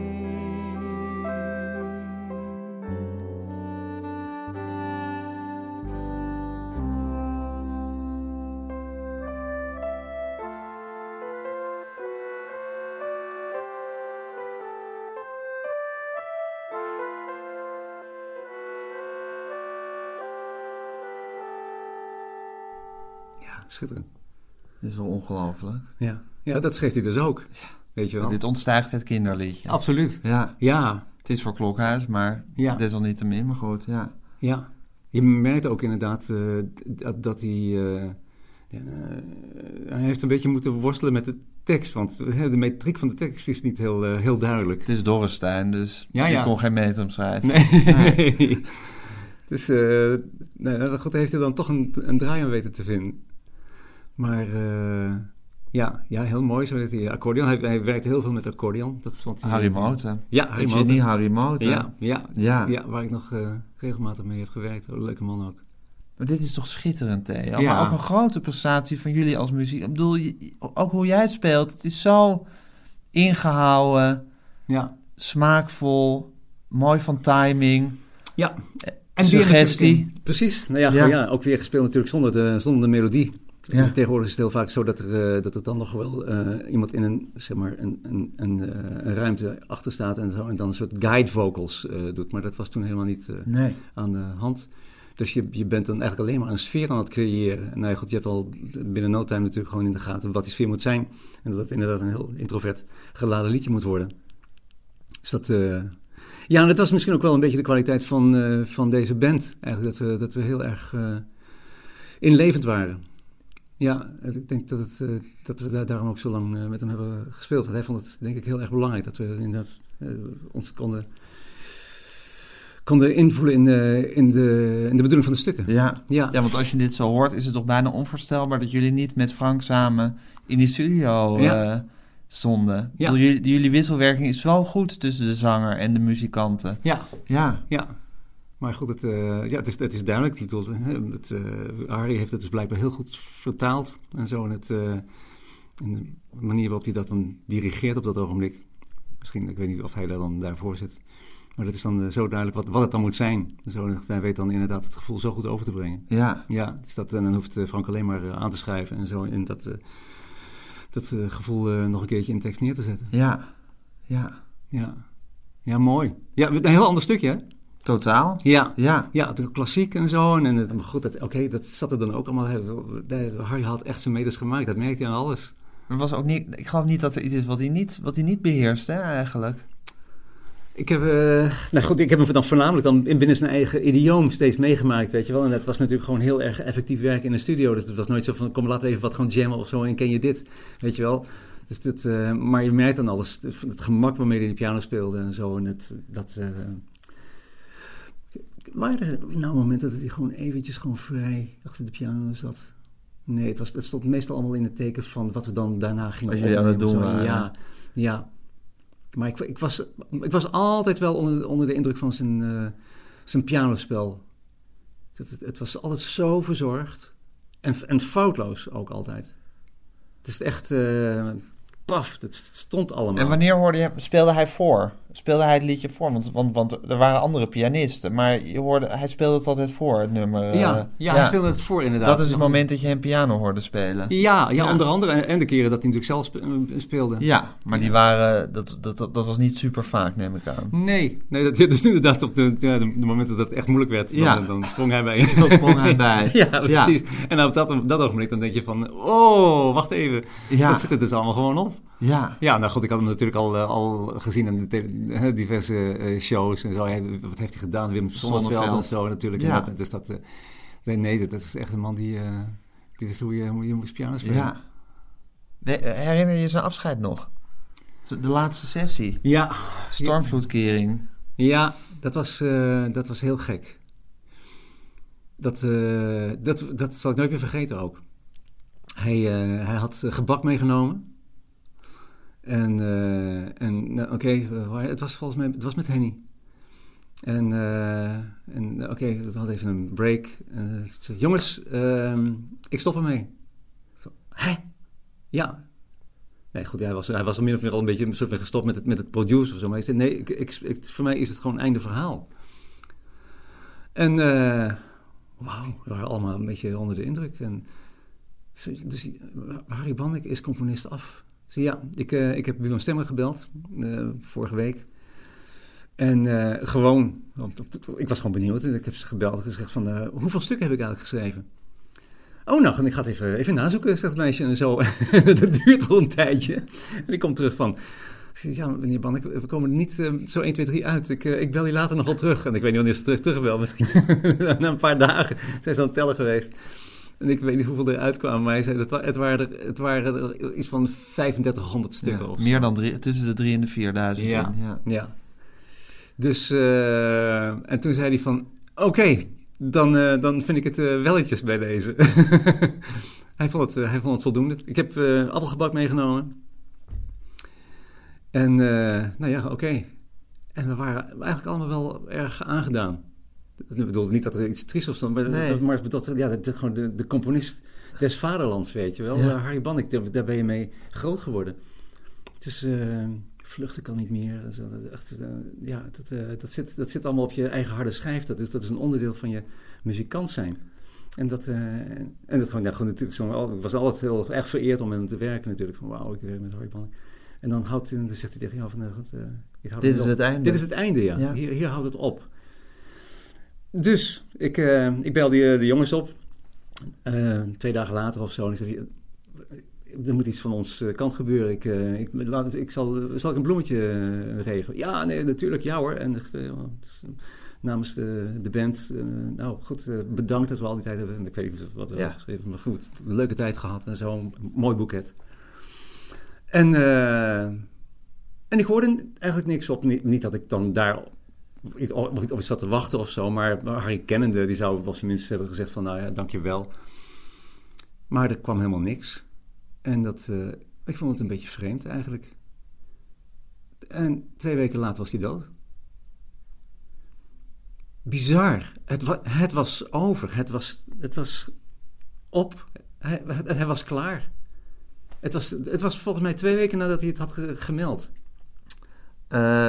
Ja, schitterend. Dit is wel ongelooflijk. Ja. ja, dat schreef hij dus ook. Weet je wel? Dit ontstijgt het kinderliedje. Absoluut. Ja, Ja, het is voor Klokhuis, maar Ja. desalniettemin, maar goed, ja. ja. Je merkt ook inderdaad eh, dat, dat hij... eh, eh, hij heeft een beetje moeten worstelen met de tekst. Want de metriek van de tekst is niet heel, heel duidelijk. Het is Dorrestein, dus Ja, ik kon geen metrum schrijven. Nee. nee. [laughs] Dus uh, nou, God heeft hij dan toch een, een draai aan weten te vinden. Maar uh, ja, ja, heel mooi zo hij accordeon. Hij, hij werkt heel veel met accordeon. Dat vond hij, Harry Moten. Ja, Harry genie Harry Moten. Ja, ja, Ja. ja. waar ik nog uh, regelmatig mee heb gewerkt. Leuke man ook. Maar dit is toch schitterend, Theo? Ja. Maar ook een grote prestatie van jullie als muziek. Ik bedoel, je- ook hoe jij het speelt. Het is zo ingehouden, Ja, smaakvol, mooi van timing. ja. En suggestie. Precies. Nou ja, ja, ook weer gespeeld natuurlijk zonder de, zonder de melodie. Ja. Tegenwoordig is het heel vaak zo dat er, eh, dat er dan nog wel eh, iemand in een, zeg maar, een, een, een, eh, een ruimte achter staat en, zo, en dan een soort guide vocals doet. Maar dat was toen helemaal niet Nee. aan de hand. Dus je, je bent dan eigenlijk alleen maar een sfeer aan het creëren. En nou ja, goed, je hebt al binnen no time natuurlijk gewoon in de gaten wat die sfeer moet zijn. En dat het inderdaad een heel introvert geladen liedje moet worden. Dus dat... ja, en dat was misschien ook wel een beetje de kwaliteit van, van deze band. Eigenlijk dat we, dat we heel erg inlevend waren. Ja, ik denk dat, het, eh, dat we daar, daarom ook zo lang eh, met hem hebben gespeeld. Hij vond het denk ik heel erg belangrijk dat we inderdaad eh, ons konden, konden invoelen in, de- in, de, in de bedoeling van de stukken. Ja. Ja, ja, want als je dit zo hoort, is het toch bijna onvoorstelbaar dat jullie niet met Frank samen in die studio Ja. stonden. Ik Ja. bedoel, jullie, jullie wisselwerking is zo goed tussen de zanger en de muzikanten. ja, Ja, ja. Maar goed, het, eh, ja, het, is, het is duidelijk. Ik bedoel, het, eh, Harry heeft het dus blijkbaar heel goed vertaald en zo. En, het, eh, en de manier waarop hij dat dan dirigeert op dat ogenblik. Misschien, ik weet niet of hij daar dan daarvoor zit. Maar dat is dan zo duidelijk wat, wat het dan moet zijn. Zo, hij weet dan inderdaad het gevoel zo goed over te brengen. ja. Ja, dus dat, en dan hoeft Frank alleen maar aan te schrijven en zo. En dat, dat gevoel nog een keertje in tekst neer te zetten. Ja, ja. Ja, ja mooi. Ja, een heel ander stukje, hè? Totaal. Ja. Ja, Ja, de klassiek en zo. En, het- maar goed, dat- oké, dat zat er dan ook allemaal. Harry had echt zijn meters gemaakt. Dat merkte hij aan alles. er was ook niet, ik geloof niet dat er iets is wat hij niet, wat hij niet beheerst, hè, eigenlijk. Ik heb, eh, nou goed, ik heb hem dan voornamelijk dan in binnen zijn eigen idioom steeds meegemaakt, weet je wel. En het was natuurlijk gewoon heel erg effectief werken in de studio. Dus het was nooit zo van, kom laten we even wat gaan jammen of zo en ken je dit, weet je wel. Dus dit, eh, maar je merkt dan alles, het, het gemak waarmee hij de piano speelde en zo. En het, dat, eh er nou momenten dat hij gewoon eventjes gewoon vrij achter de piano zat? Nee, het, was, het stond meestal allemaal in het teken van wat we dan daarna gingen doen zo. waren. Ja, ja. Maar ik, ik, was, ik was altijd wel onder, onder de indruk van zijn, eh, zijn pianospel. Het, het, het was altijd zo verzorgd. En, en foutloos ook altijd. Het is echt... eh, paf, het stond allemaal. En wanneer hoorde je, speelde hij voor? Speelde hij het liedje voor? Want, want, want er waren andere pianisten, maar je hoorde, hij speelde het altijd voor, het nummer. eh, ja, ja, hij speelde het voor inderdaad. Dat is het moment dat je hem piano hoorde spelen. Ja, ja, Ja. onder andere. En, de keren dat hij natuurlijk zelf eh, speelde. Ja, maar die waren, dat, dat, dat, dat was niet super vaak, neem ik aan. Nee, nee dat, [laughs] dus inderdaad op de, ja, de, de momenten dat het echt moeilijk werd, dan, Ja. dan sprong hij bij. Dan sprong hij bij. [laughs] ja, precies. En op dat, op dat ogenblik dan denk je van, oh, wacht even, Ja, dat zit er dus allemaal gewoon op. ja. Ja, nou goed, ik had hem natuurlijk al, eh, al gezien in de tele- diverse eh, shows en zo. Hij- wat heeft hij gedaan? Wim Sonneveld en zo natuurlijk. Ja. En dat- dus dat, eh, nee, nee, dat is echt een man die, die wist hoe je, hoe je moest piano spelen. ja. Herinner je zijn afscheid nog? De laatste sessie, Ja, stormvloedkering. Ja, dat was, dat was heel gek. Dat, dat, dat zal ik nooit meer vergeten ook. Hij, hij had gebak meegenomen. En, eh, en nou, oké, het was volgens mij het was met Henny. En, eh, en eh, oké, we hadden even een break. En, ik zei, jongens, ehm, ik stop ermee. Ik Hè? Ja, Nee, goed, hij was, hij was al min of meer al een beetje een soort van gestopt met het, met het produce of zo. Maar hij zei, nee, ik, ik, ik- voor mij is het gewoon einde verhaal. En wauw, we waren allemaal een beetje onder de indruk. En, dus Harry Bannek is componist af. Ja, ik, eh, ik heb Willem Stemmer gebeld, eh, vorige week. En eh, gewoon, ik was gewoon benieuwd. En ik heb ze gebeld en gezegd van, hoeveel stukken heb ik eigenlijk geschreven? Oh, nou, ik ga het even, even nazoeken, zegt het meisje. En zo, [laughs] dat duurt wel een tijdje. En ik kom terug van... Ja, meneer Ban, we komen er niet zo 1, 2, 3 uit. Ik, ik bel je later nog wel terug. En ik weet niet wanneer ze terug, terugbel. Misschien [laughs] na een paar dagen zijn ze aan het tellen geweest. En ik weet niet hoeveel er uitkwamen. Maar hij zei, dat het waren er, het waren er iets van 3500 stukken. Ja, of meer dan drie, tussen de drie en de 4000. Ja. in, ja. Ja. Dus, eh, en toen zei hij van, oké, dan, eh, dan vind ik het eh, welletjes bij deze. [laughs] hij, vond het, hij vond het voldoende. Ik heb appelgebak meegenomen. En, nou ja, oké. En we waren eigenlijk allemaal wel erg aangedaan. Ik bedoel niet dat er iets triest was, maar, Nee. maar dat, ja, dat, dat gewoon de, de componist des vaderlands, weet je wel. Ja. Harry Bannek, daar, daar ben je mee groot geworden. Dus eh, vluchten kan niet meer. Dat echt, eh, ja, dat, eh, dat, zit, dat zit allemaal op je eigen harde schijf. Dat, dus dat is een onderdeel van je muzikant zijn. En dat, en dat gewoon, ja, gewoon natuurlijk zo, ik was altijd heel erg vereerd om met hem te werken natuurlijk. Van wauw, ik werk met Harry Bannek. En dan, houdt, hij- dan zegt hij tegen jou van, ik hou Dit is op. het einde. Dit is het einde, ja. Ja. Hier, hier houdt het op. Dus, ik, eh, ik bel die, eh, de jongens op. Eh, twee dagen later of zo. En ik zeg, er moet iets van ons kant gebeuren. Ik, ik, laat, ik zal, zal ik een bloemetje regelen? Ja, nee, natuurlijk, ja hoor. En dus, namens de, de band, nou goed, bedankt dat we al die tijd hebben. En ik weet niet wat we Ja. hebben geschreven, maar goed, een leuke tijd gehad en zo. Een mooi boeket. En, en ik hoorde eigenlijk niks op. Niet, niet dat ik dan daar op, op iets zat te wachten of zo. Maar Harry kennende, die zou wel minstens hebben gezegd van... nou ja, dankjewel. Maar er kwam helemaal niks. En dat, eh, ik vond het een beetje vreemd eigenlijk. En twee weken later was hij dood. Bizar. Het, het was over. Het was, het was op. Hij, hij, hij was klaar. Het was, het was volgens mij twee weken nadat hij het had ge- gemeld. Eh,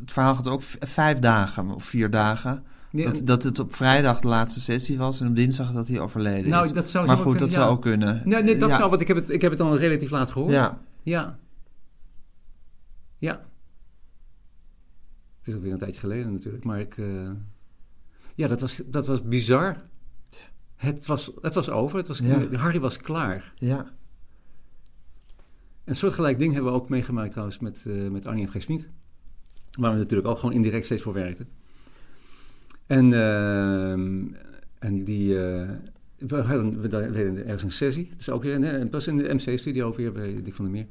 het verhaal gaat ook vijf dagen of vier dagen. Ja, dat, dat het op vrijdag de laatste sessie was en op dinsdag dat hij overleden Nou, is. dat zou maar goed, kunnen, dat ja. zou ook kunnen. Nee, nee dat ja. zou, want ik heb, het, ik heb het dan relatief laat gehoord. Ja, Ja. Ja. Het is ook weer een tijdje geleden natuurlijk, maar ik... eh, ja, dat was, dat was bizar. Het was, het was over, het was. Harry was klaar. ja. Een soortgelijk ding hebben we ook meegemaakt trouwens met, eh met Arnie en G. Smit. Waar we natuurlijk ook gewoon indirect steeds voor werkten. En, ehm, en die... eh, we hadden, we deden ergens een sessie. Het is ook weer in, de- pas in de MC-studio weer bij Dick van der Meer.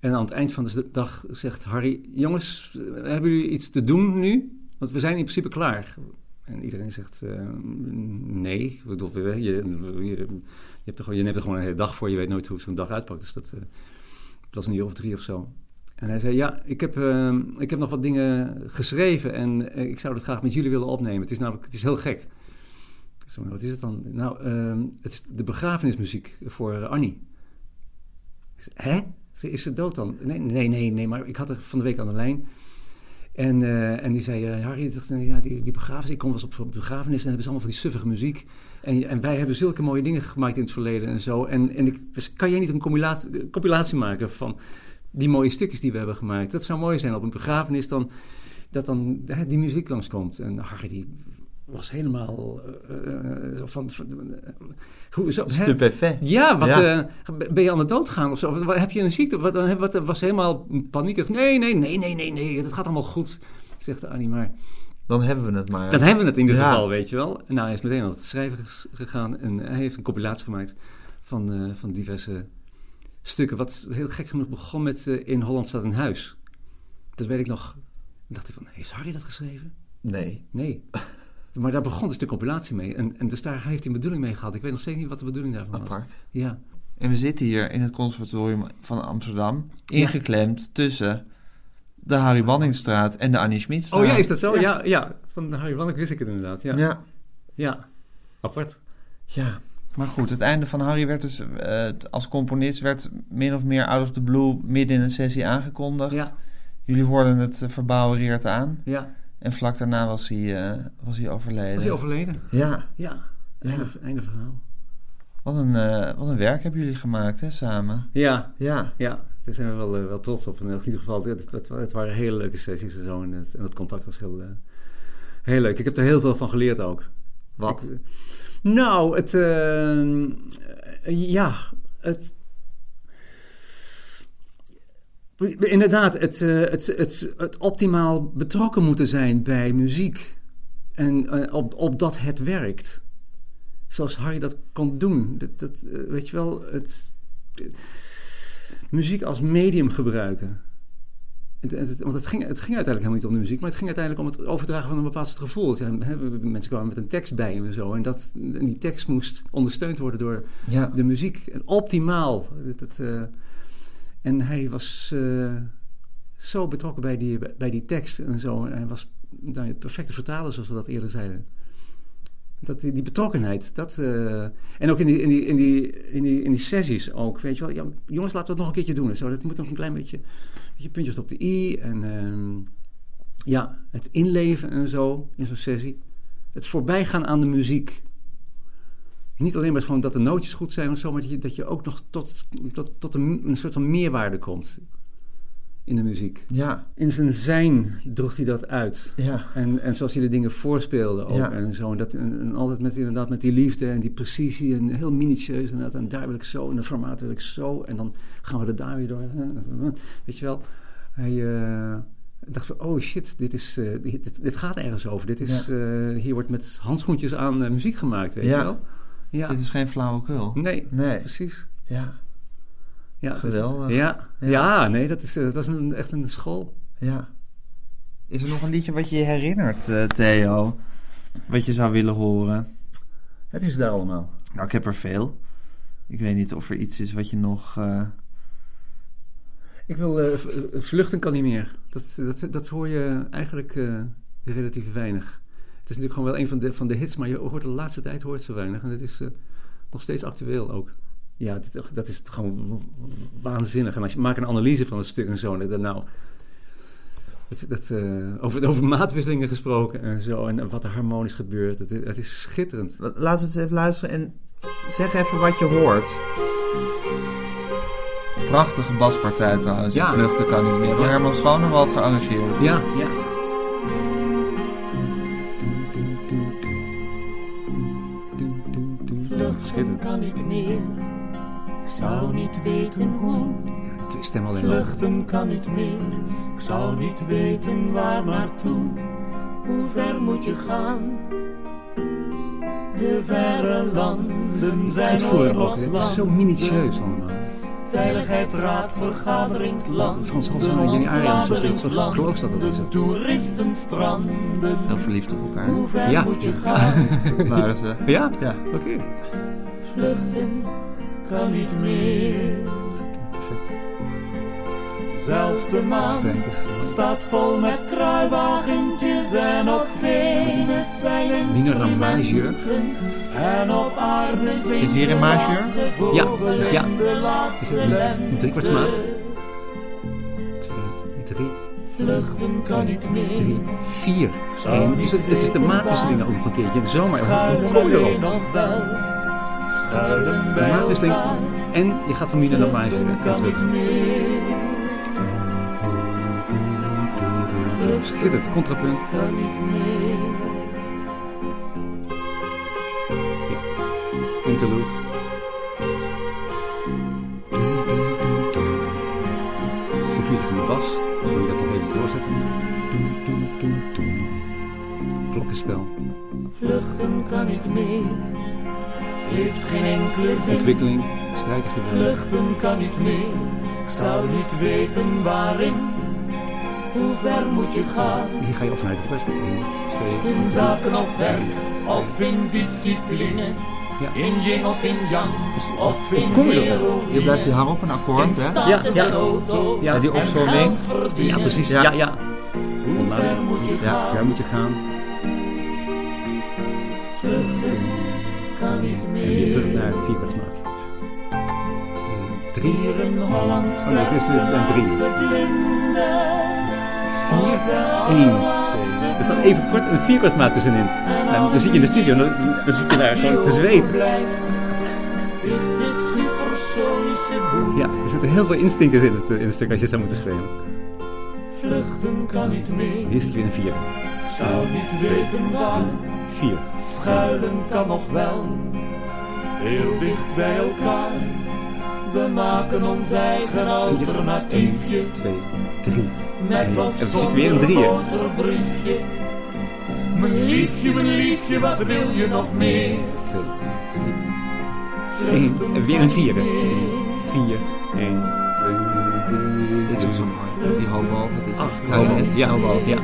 En aan het eind van de dag zegt Harry... Jongens, eh, hebben jullie iets te doen nu? Want we zijn in principe klaar. En iedereen zegt... eh, nee. Ik bedoel, je, je, je, hebt er gewoon, je neemt er gewoon een hele dag voor. Je weet nooit hoe zo'n dag uitpakt. Dus dat... eh, het was een uur of drie of zo. En hij zei, ja, ik heb, eh, ik heb nog wat dingen geschreven en eh, ik zou dat graag met jullie willen opnemen. Het is namelijk, het is heel gek. Ik zei, wat is het dan? Nou, ehm, het is de begrafenismuziek voor eh, Annie. Ik Is ze dood dan? Nee, nee, nee, nee, maar ik had er van de week aan de lijn. En, eh, en die zei, Harry, dacht, eh, ja, die, die begrafenis, ik kom wel op begrafenis en hebben ze allemaal van die suffige muziek. En, en wij hebben zulke mooie dingen gemaakt in het verleden en zo. En, en ik, dus kan jij niet een compilatie maken van die mooie stukjes die we hebben gemaakt? Dat zou mooi zijn op een begrafenis dan, dat dan hè, die muziek langskomt. En Harry die was helemaal eh, van... van eh, hoe, zo? Stupefait. Ja, wat, Ja. ben je aan de dood gaan of zo? Heb je een ziekte? Wat, was helemaal paniekerig. Nee, nee, nee, nee, nee, nee, dat gaat allemaal goed, zegt Annie. Maar Dan hebben we het maar. dan hebben we het in ieder Ja. geval, weet je wel. Nou, hij is meteen aan het schrijven gegaan en hij heeft een compilatie gemaakt van, van diverse stukken. Wat heel gek genoeg begon met eh, In Holland staat een huis. Dat weet ik nog. Ik dacht ik van, heeft Harry dat geschreven? Nee. Nee. [laughs] Maar daar begon dus de compilatie mee. En, en dus daar heeft hij een bedoeling mee gehad. Ik weet nog steeds niet wat de bedoeling daarvan was. Apart. Ja. En we zitten hier in het conservatorium van Amsterdam, ingeklemd tussen de Harry Banningstraat en de Annie Schmidstraat. Oh ja, is dat zo? Ja, ja. Van Harry Wannek wist ik het inderdaad. Ja. ja. Ja. Apart. Ja. Maar goed, het einde van Harry werd dus eh, als componist werd min of meer out of the blue midden in een sessie aangekondigd. Ja. Jullie hoorden het uh, verbouwereerd aan. Ja. En vlak daarna was hij, uh, was hij overleden. Was hij overleden? Ja. Ja. Einde, ja. einde verhaal. Wat een, wat een werk hebben jullie gemaakt, hè, samen? Ja. Ja. Ja. Daar zijn we wel, wel trots op. In ieder geval, het, het, het waren hele leuke sessies en zo. En het, en het contact was heel, heel leuk. Ik heb er heel veel van geleerd ook. Wat? Ik, nou, het... Uh, ja, het... Inderdaad, het, uh, het, het, het, optimaal betrokken moeten zijn bij muziek. En uh, op, op dat het werkt. Zoals Harry dat kon doen. Dat, weet je wel, het, muziek als medium gebruiken. Het, het, want het ging, het ging uiteindelijk helemaal niet om de muziek, maar het ging uiteindelijk om het overdragen van een bepaald soort gevoel. Ja, mensen kwamen met een tekst bij en zo. En, dat, en die tekst moest ondersteund worden door ja. de muziek. En optimaal. Het, uh, en hij was uh, zo betrokken bij die, bij die tekst en zo. En hij was nou, het perfecte vertaler, zoals we dat eerder zeiden. Dat, die, die betrokkenheid. Dat, uh, en ook in die, in, die, in, die, in, die, in die sessies ook. Weet je wel, jongens, laten we het nog een keertje doen. Zo, dat moet nog een klein beetje, beetje puntjes op de i. En uh, ja, het inleven en zo in zo'n sessie. Het voorbijgaan aan de muziek. Niet alleen maar van dat de nootjes goed zijn of zo, maar dat je, dat je ook nog tot, tot, tot een soort van meerwaarde komt in de muziek. Ja. In zijn zijn droeg hij dat uit. Ja. En, en zoals hij de dingen voorspeelde ook. Ja. En zo. En, dat, en, en, altijd met, inderdaad met die liefde en die precisie. En heel minutieus. En, dat, en daar wil ik zo. En de formaat wil ik zo. En dan gaan we er daar weer door. [laughs] Weet je wel. Hij uh, dacht van, oh shit, dit, is, uh, dit, dit, gaat ergens over. Dit is, ja. uh, hier wordt met handschoentjes aan muziek gemaakt, weet je wel. Ja. Dit is geen flauwekul. Nee, nee. precies. Ja. Ja, Geweldig. Dus, ja. ja. Ja. nee, dat, is, dat was een, echt een school. Ja. Is er nog een liedje wat je je herinnert, uh, Theo? Wat je zou willen horen? Heb je ze daar allemaal? Nou, ik heb er veel. Ik weet niet of er iets is wat je nog... Uh... Ik wil... Uh, vluchten kan niet meer. Dat, dat, dat hoor je eigenlijk relatief weinig. Het is natuurlijk gewoon wel een van de, van de hits, maar je hoort de laatste tijd hoort zo weinig. En het is nog steeds actueel ook. Ja, dat, dat is gewoon waanzinnig. En als je maakt een analyse van het stuk en zo, dan nou. Dat, dat, uh, over, over maatwisselingen gesproken en zo. En wat er harmonisch gebeurt. Het, het is schitterend. Laten we het even luisteren en zeg even wat je hoort. Prachtige baspartij trouwens. Ja. Vluchten kan niet meer. Door ja. Herman Schonewald gearrangeerd. Ja, ja. Vluchten kan niet meer. Ik zou niet weten hoe. die stem alleen al. Vluchten kan niet meer, ik zou niet weten waar naartoe. Hoe ver moet je gaan? De verre landen zijn ook, het is zo minutieus allemaal. Veiligheidsraad, vergaderingsland. Frans Halsema en Jenny Ariel, zo steeds zo gekloos dat dat is. De toeristenstranden. Heel verliefd op elkaar. Hoe ver Ja. moet je gaan? [laughs] Waren ze. Ja? Ja. Oké. Vluchten kan niet meer. Perfect. Zelfs de maan staat vol met kruiwagentjes en op Venus zijn instrumenten. En op aarde Zit weer in Maasjeur? Ja, ja. de laatste het een lente. driekwartsmaat? Twee, drie, Vluchten kan niet meer. drie, vier. Eén. Het is, het is de maatwisselingen ook nog een keertje. Zomaar. Je alleen erop? nog wel. Schuilen De bij maatwisseling. En je gaat van minor naar. Vluchten En terug. Schitterend. Contrapunt. Kan niet meer. Interlude. Figuur van de bas. Wil je dat nog even doorzetten? Klokkenspel. Vluchten kan niet meer. Heeft geen enkele zin. Ontwikkeling. Strijkers erbij. Vluchten kan niet meer. Ik zou niet weten waarin. Hoe ver moet je gaan? Hier ga je of vanuit de. 1, 2, In zaken of werk, of in discipline. Ja. In yin of in yang, of in kom je erop? Je blijft die hang op een akkoord, hè? Ja, ja. en auto. Ja, die en opzomming. Ja, precies. Ja. Ja, ja. Hoe ver moet je Ja. gaan? Ver moet je gaan. En weer terug naar de vierkwartsmaat. 3, Hier in Holland Oh, nee, dit is een drie. laatste vlinder. 4, Op de 1, allerlaatste 2. Er staat even kort een vierkwartsmaat tussenin. En dan zit je in de studio en dan, dan zit je daar gewoon te zweten. Blijft, is de supersonische boem. Ja, er zitten heel veel instinkers in het, eh, in het stuk als je zou moeten spelen. Vluchten kan niet meer. Hier zit je in een 4. Ik zou niet weten waar. 4. Schuilen kan nog wel. Heel dicht bij elkaar. We maken ons eigen alternatiefje. 2, 3. Met of zonder weer drieën. boterbriefje. Mijn liefje, mijn liefje, wat wil je nog meer? 2, 3. 1. En weer een 4. 4, 1, 2, Dit is ook zo mooi. Die wat is het? Hobo. Talent. Ja, Hobo. ja. ja.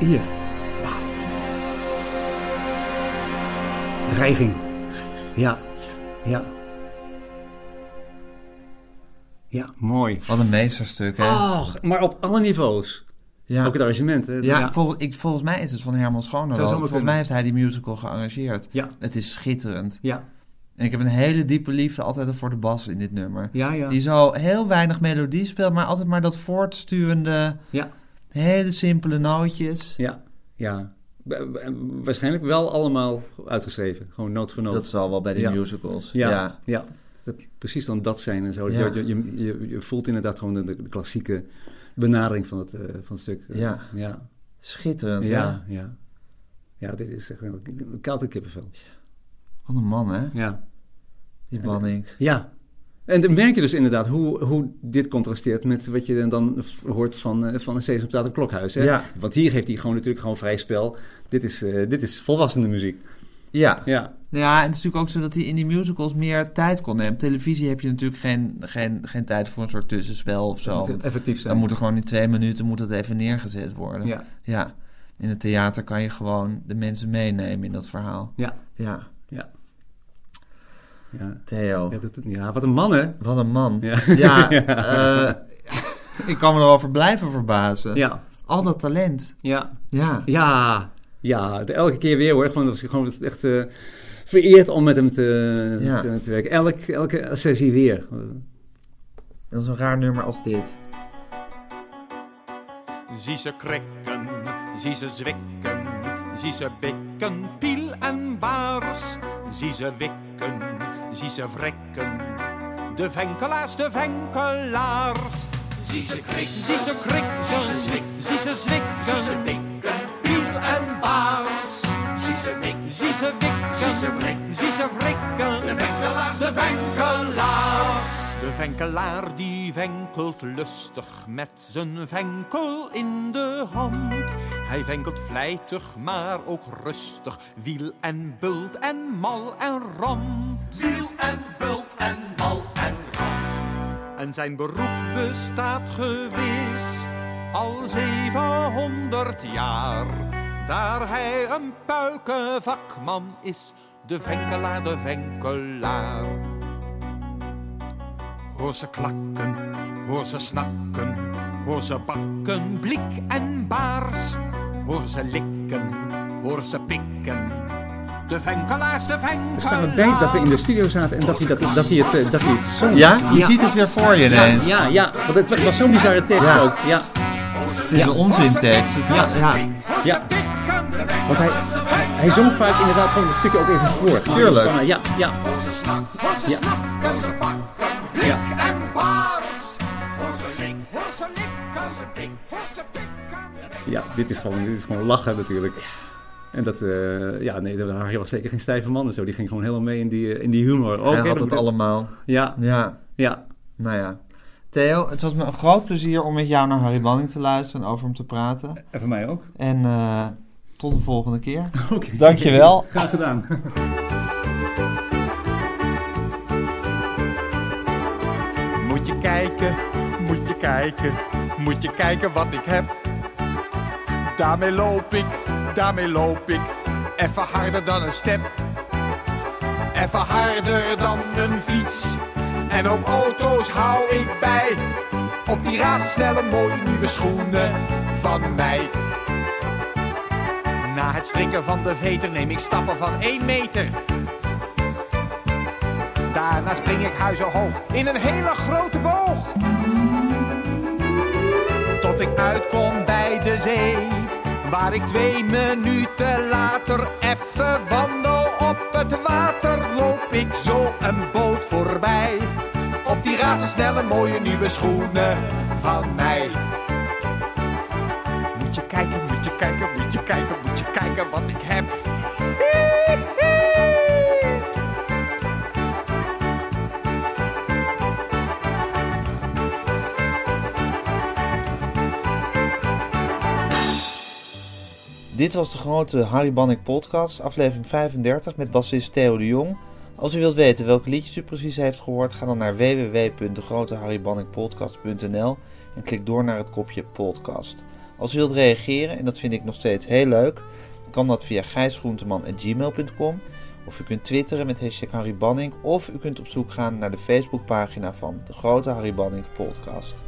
Hier. Dreiging. Ja. Ja. Ja, mooi. Wat een meesterstuk, hè? Oh, maar op alle niveaus. ja. Ook het arrangement. Hè? Ja, Vol, ik, volgens mij is het van Herman zomaar Volgens kunnen. mij heeft hij die musical gearrangeerd. Ja. Het is schitterend. Ja. En ik heb een hele diepe liefde altijd voor de bas in dit nummer. Ja, ja. Die zo heel weinig melodie speelt, maar altijd maar dat voortsturende, Ja. Hele simpele nootjes. Ja. Ja. Wa- wa- Waarschijnlijk wel allemaal uitgeschreven. Gewoon noot voor noot. Dat zal wel bij de Ja. musicals. ja. ja. Ja. Dat precies dan dat zijn en zo. Ja. Je, je, je, je voelt inderdaad gewoon de, de klassieke benadering van het, eh, van het stuk. Eh, Ja. Ja. Schitterend, hè? Ja. Ja. Ja, dit is echt een koude kippenvel. Wat een man, hè? Ja. Die Banning. Ja. En dan merk je dus inderdaad hoe, hoe dit contrasteert met wat je dan hoort van, eh, van een Sesamstraat en Klokhuis. Hè? Ja. Want hier heeft hij gewoon natuurlijk gewoon vrij spel. Dit is, eh, dit is volwassene muziek. Ja. Ja. Ja, en het is natuurlijk ook zo dat hij in die musicals meer tijd kon nemen. Op televisie heb je natuurlijk geen, geen, geen tijd voor een soort tussenspel of zo. Dat moet Want effectief zijn. Dan moet er gewoon in twee minuten moet het even neergezet worden. Ja. ja. In het theater kan je gewoon de mensen meenemen in dat verhaal. Ja. Ja. Ja. Ja. Theo. Ja, dat, ja, wat een man, hè? Wat een man. Ja. [laughs] Ja, [laughs] eh, ik kan me erover blijven verbazen. Ja. Al dat talent. Ja. Ja. Ja. Ja, elke keer weer hoor. Gewoon, dat was gewoon echt eh, vereerd om met hem te, Ja. te, te werken. Elk, elke sessie weer. Dat is een raar nummer als dit. Zie ze krikken, zie ze zwikken, Zie ze bikken, piel en baars. Zie ze wikken, zie ze wrikken. De venkelaars, de venkelaars. Zie ze krikken, Zie ze krikken, zie ze zwikken, zie ze zwikken. zie ze piel en baars. Zie ze wikken, Zie ze wikken, zie ze wrikken. zie ze wrikken. De venkelaars, De venkelaars. De venkelaar die venkelt lustig met zijn venkel in de hand. Hij venkelt vlijtig, maar ook rustig. Wiel en bult en mal en ramt. Wiel en bult en mal en En zijn beroep bestaat gewis al 700 jaar. Daar hij een puikenvakman is, de venkelaar, de venkelaar. Hoor ze klakken, hoor ze snakken, hoor ze bakken, blik en baars. Hoor ze likken, hoor ze pikken, de venkelaars, de venkelaars. Er staat me bij dat we in de studio zaten en dat hij, dat, dat hij, het, dat hij het zong. Ja? Je ziet het weer voor je ineens. Ja, ja, want het was zo'n bizarre tekst Ja. ook. Ja, Het is een onzintekst. Het Ja. ja. ja. Want hij, hij zong vaak inderdaad gewoon het stukje ook even voor. Tuurlijk. Ja, ja. Ja. Ja. en pikken. ja dit, is gewoon, dit is gewoon lachen natuurlijk. En dat, eh, ja, nee, Harry was zeker geen stijve man en zo. Die ging gewoon helemaal mee in die, eh, in die humor. Hij had dat het allemaal. Ja, Ja, ja. nou ja. Theo, het was me een groot plezier om met jou naar Harry Banning te luisteren en over hem te praten. En voor mij ook. En eh, tot de volgende keer. [laughs] Oké. Dankjewel. Graag gedaan. [laughs] moet je kijken, moet je kijken wat ik heb. Daarmee loop ik, daarmee loop ik, even harder dan een step. Even harder dan een fiets. En ook auto's hou ik bij. Op die razendsnelle mooie nieuwe schoenen van mij. Na het strikken van de veter neem ik stappen van 1 meter. Daarna spring ik huizenhoog in een hele grote boog. Tot ik uitkom bij de zee. Waar ik twee minuten later even wandel op het water. Loop ik zo een boot voorbij. Op die razendsnelle mooie nieuwe schoenen van mij. Moet je kijken, moet je kijken, moet je kijken, moet je kijken wat ik heb. Dit was de grote Harry Banning podcast, aflevering 35 met bassist Theo de Jong. Als u wilt weten welke liedjes u precies heeft gehoord, ga dan naar www.degroteharrybanningpodcast.nl en klik door naar het kopje podcast. Als u wilt reageren, en dat vind ik nog steeds heel leuk, kan dat via gijsgroenteman.gmail.com of u kunt twitteren met hashtag Harry Banning of u kunt op zoek gaan naar de Facebookpagina van de Grote Harry Banning podcast.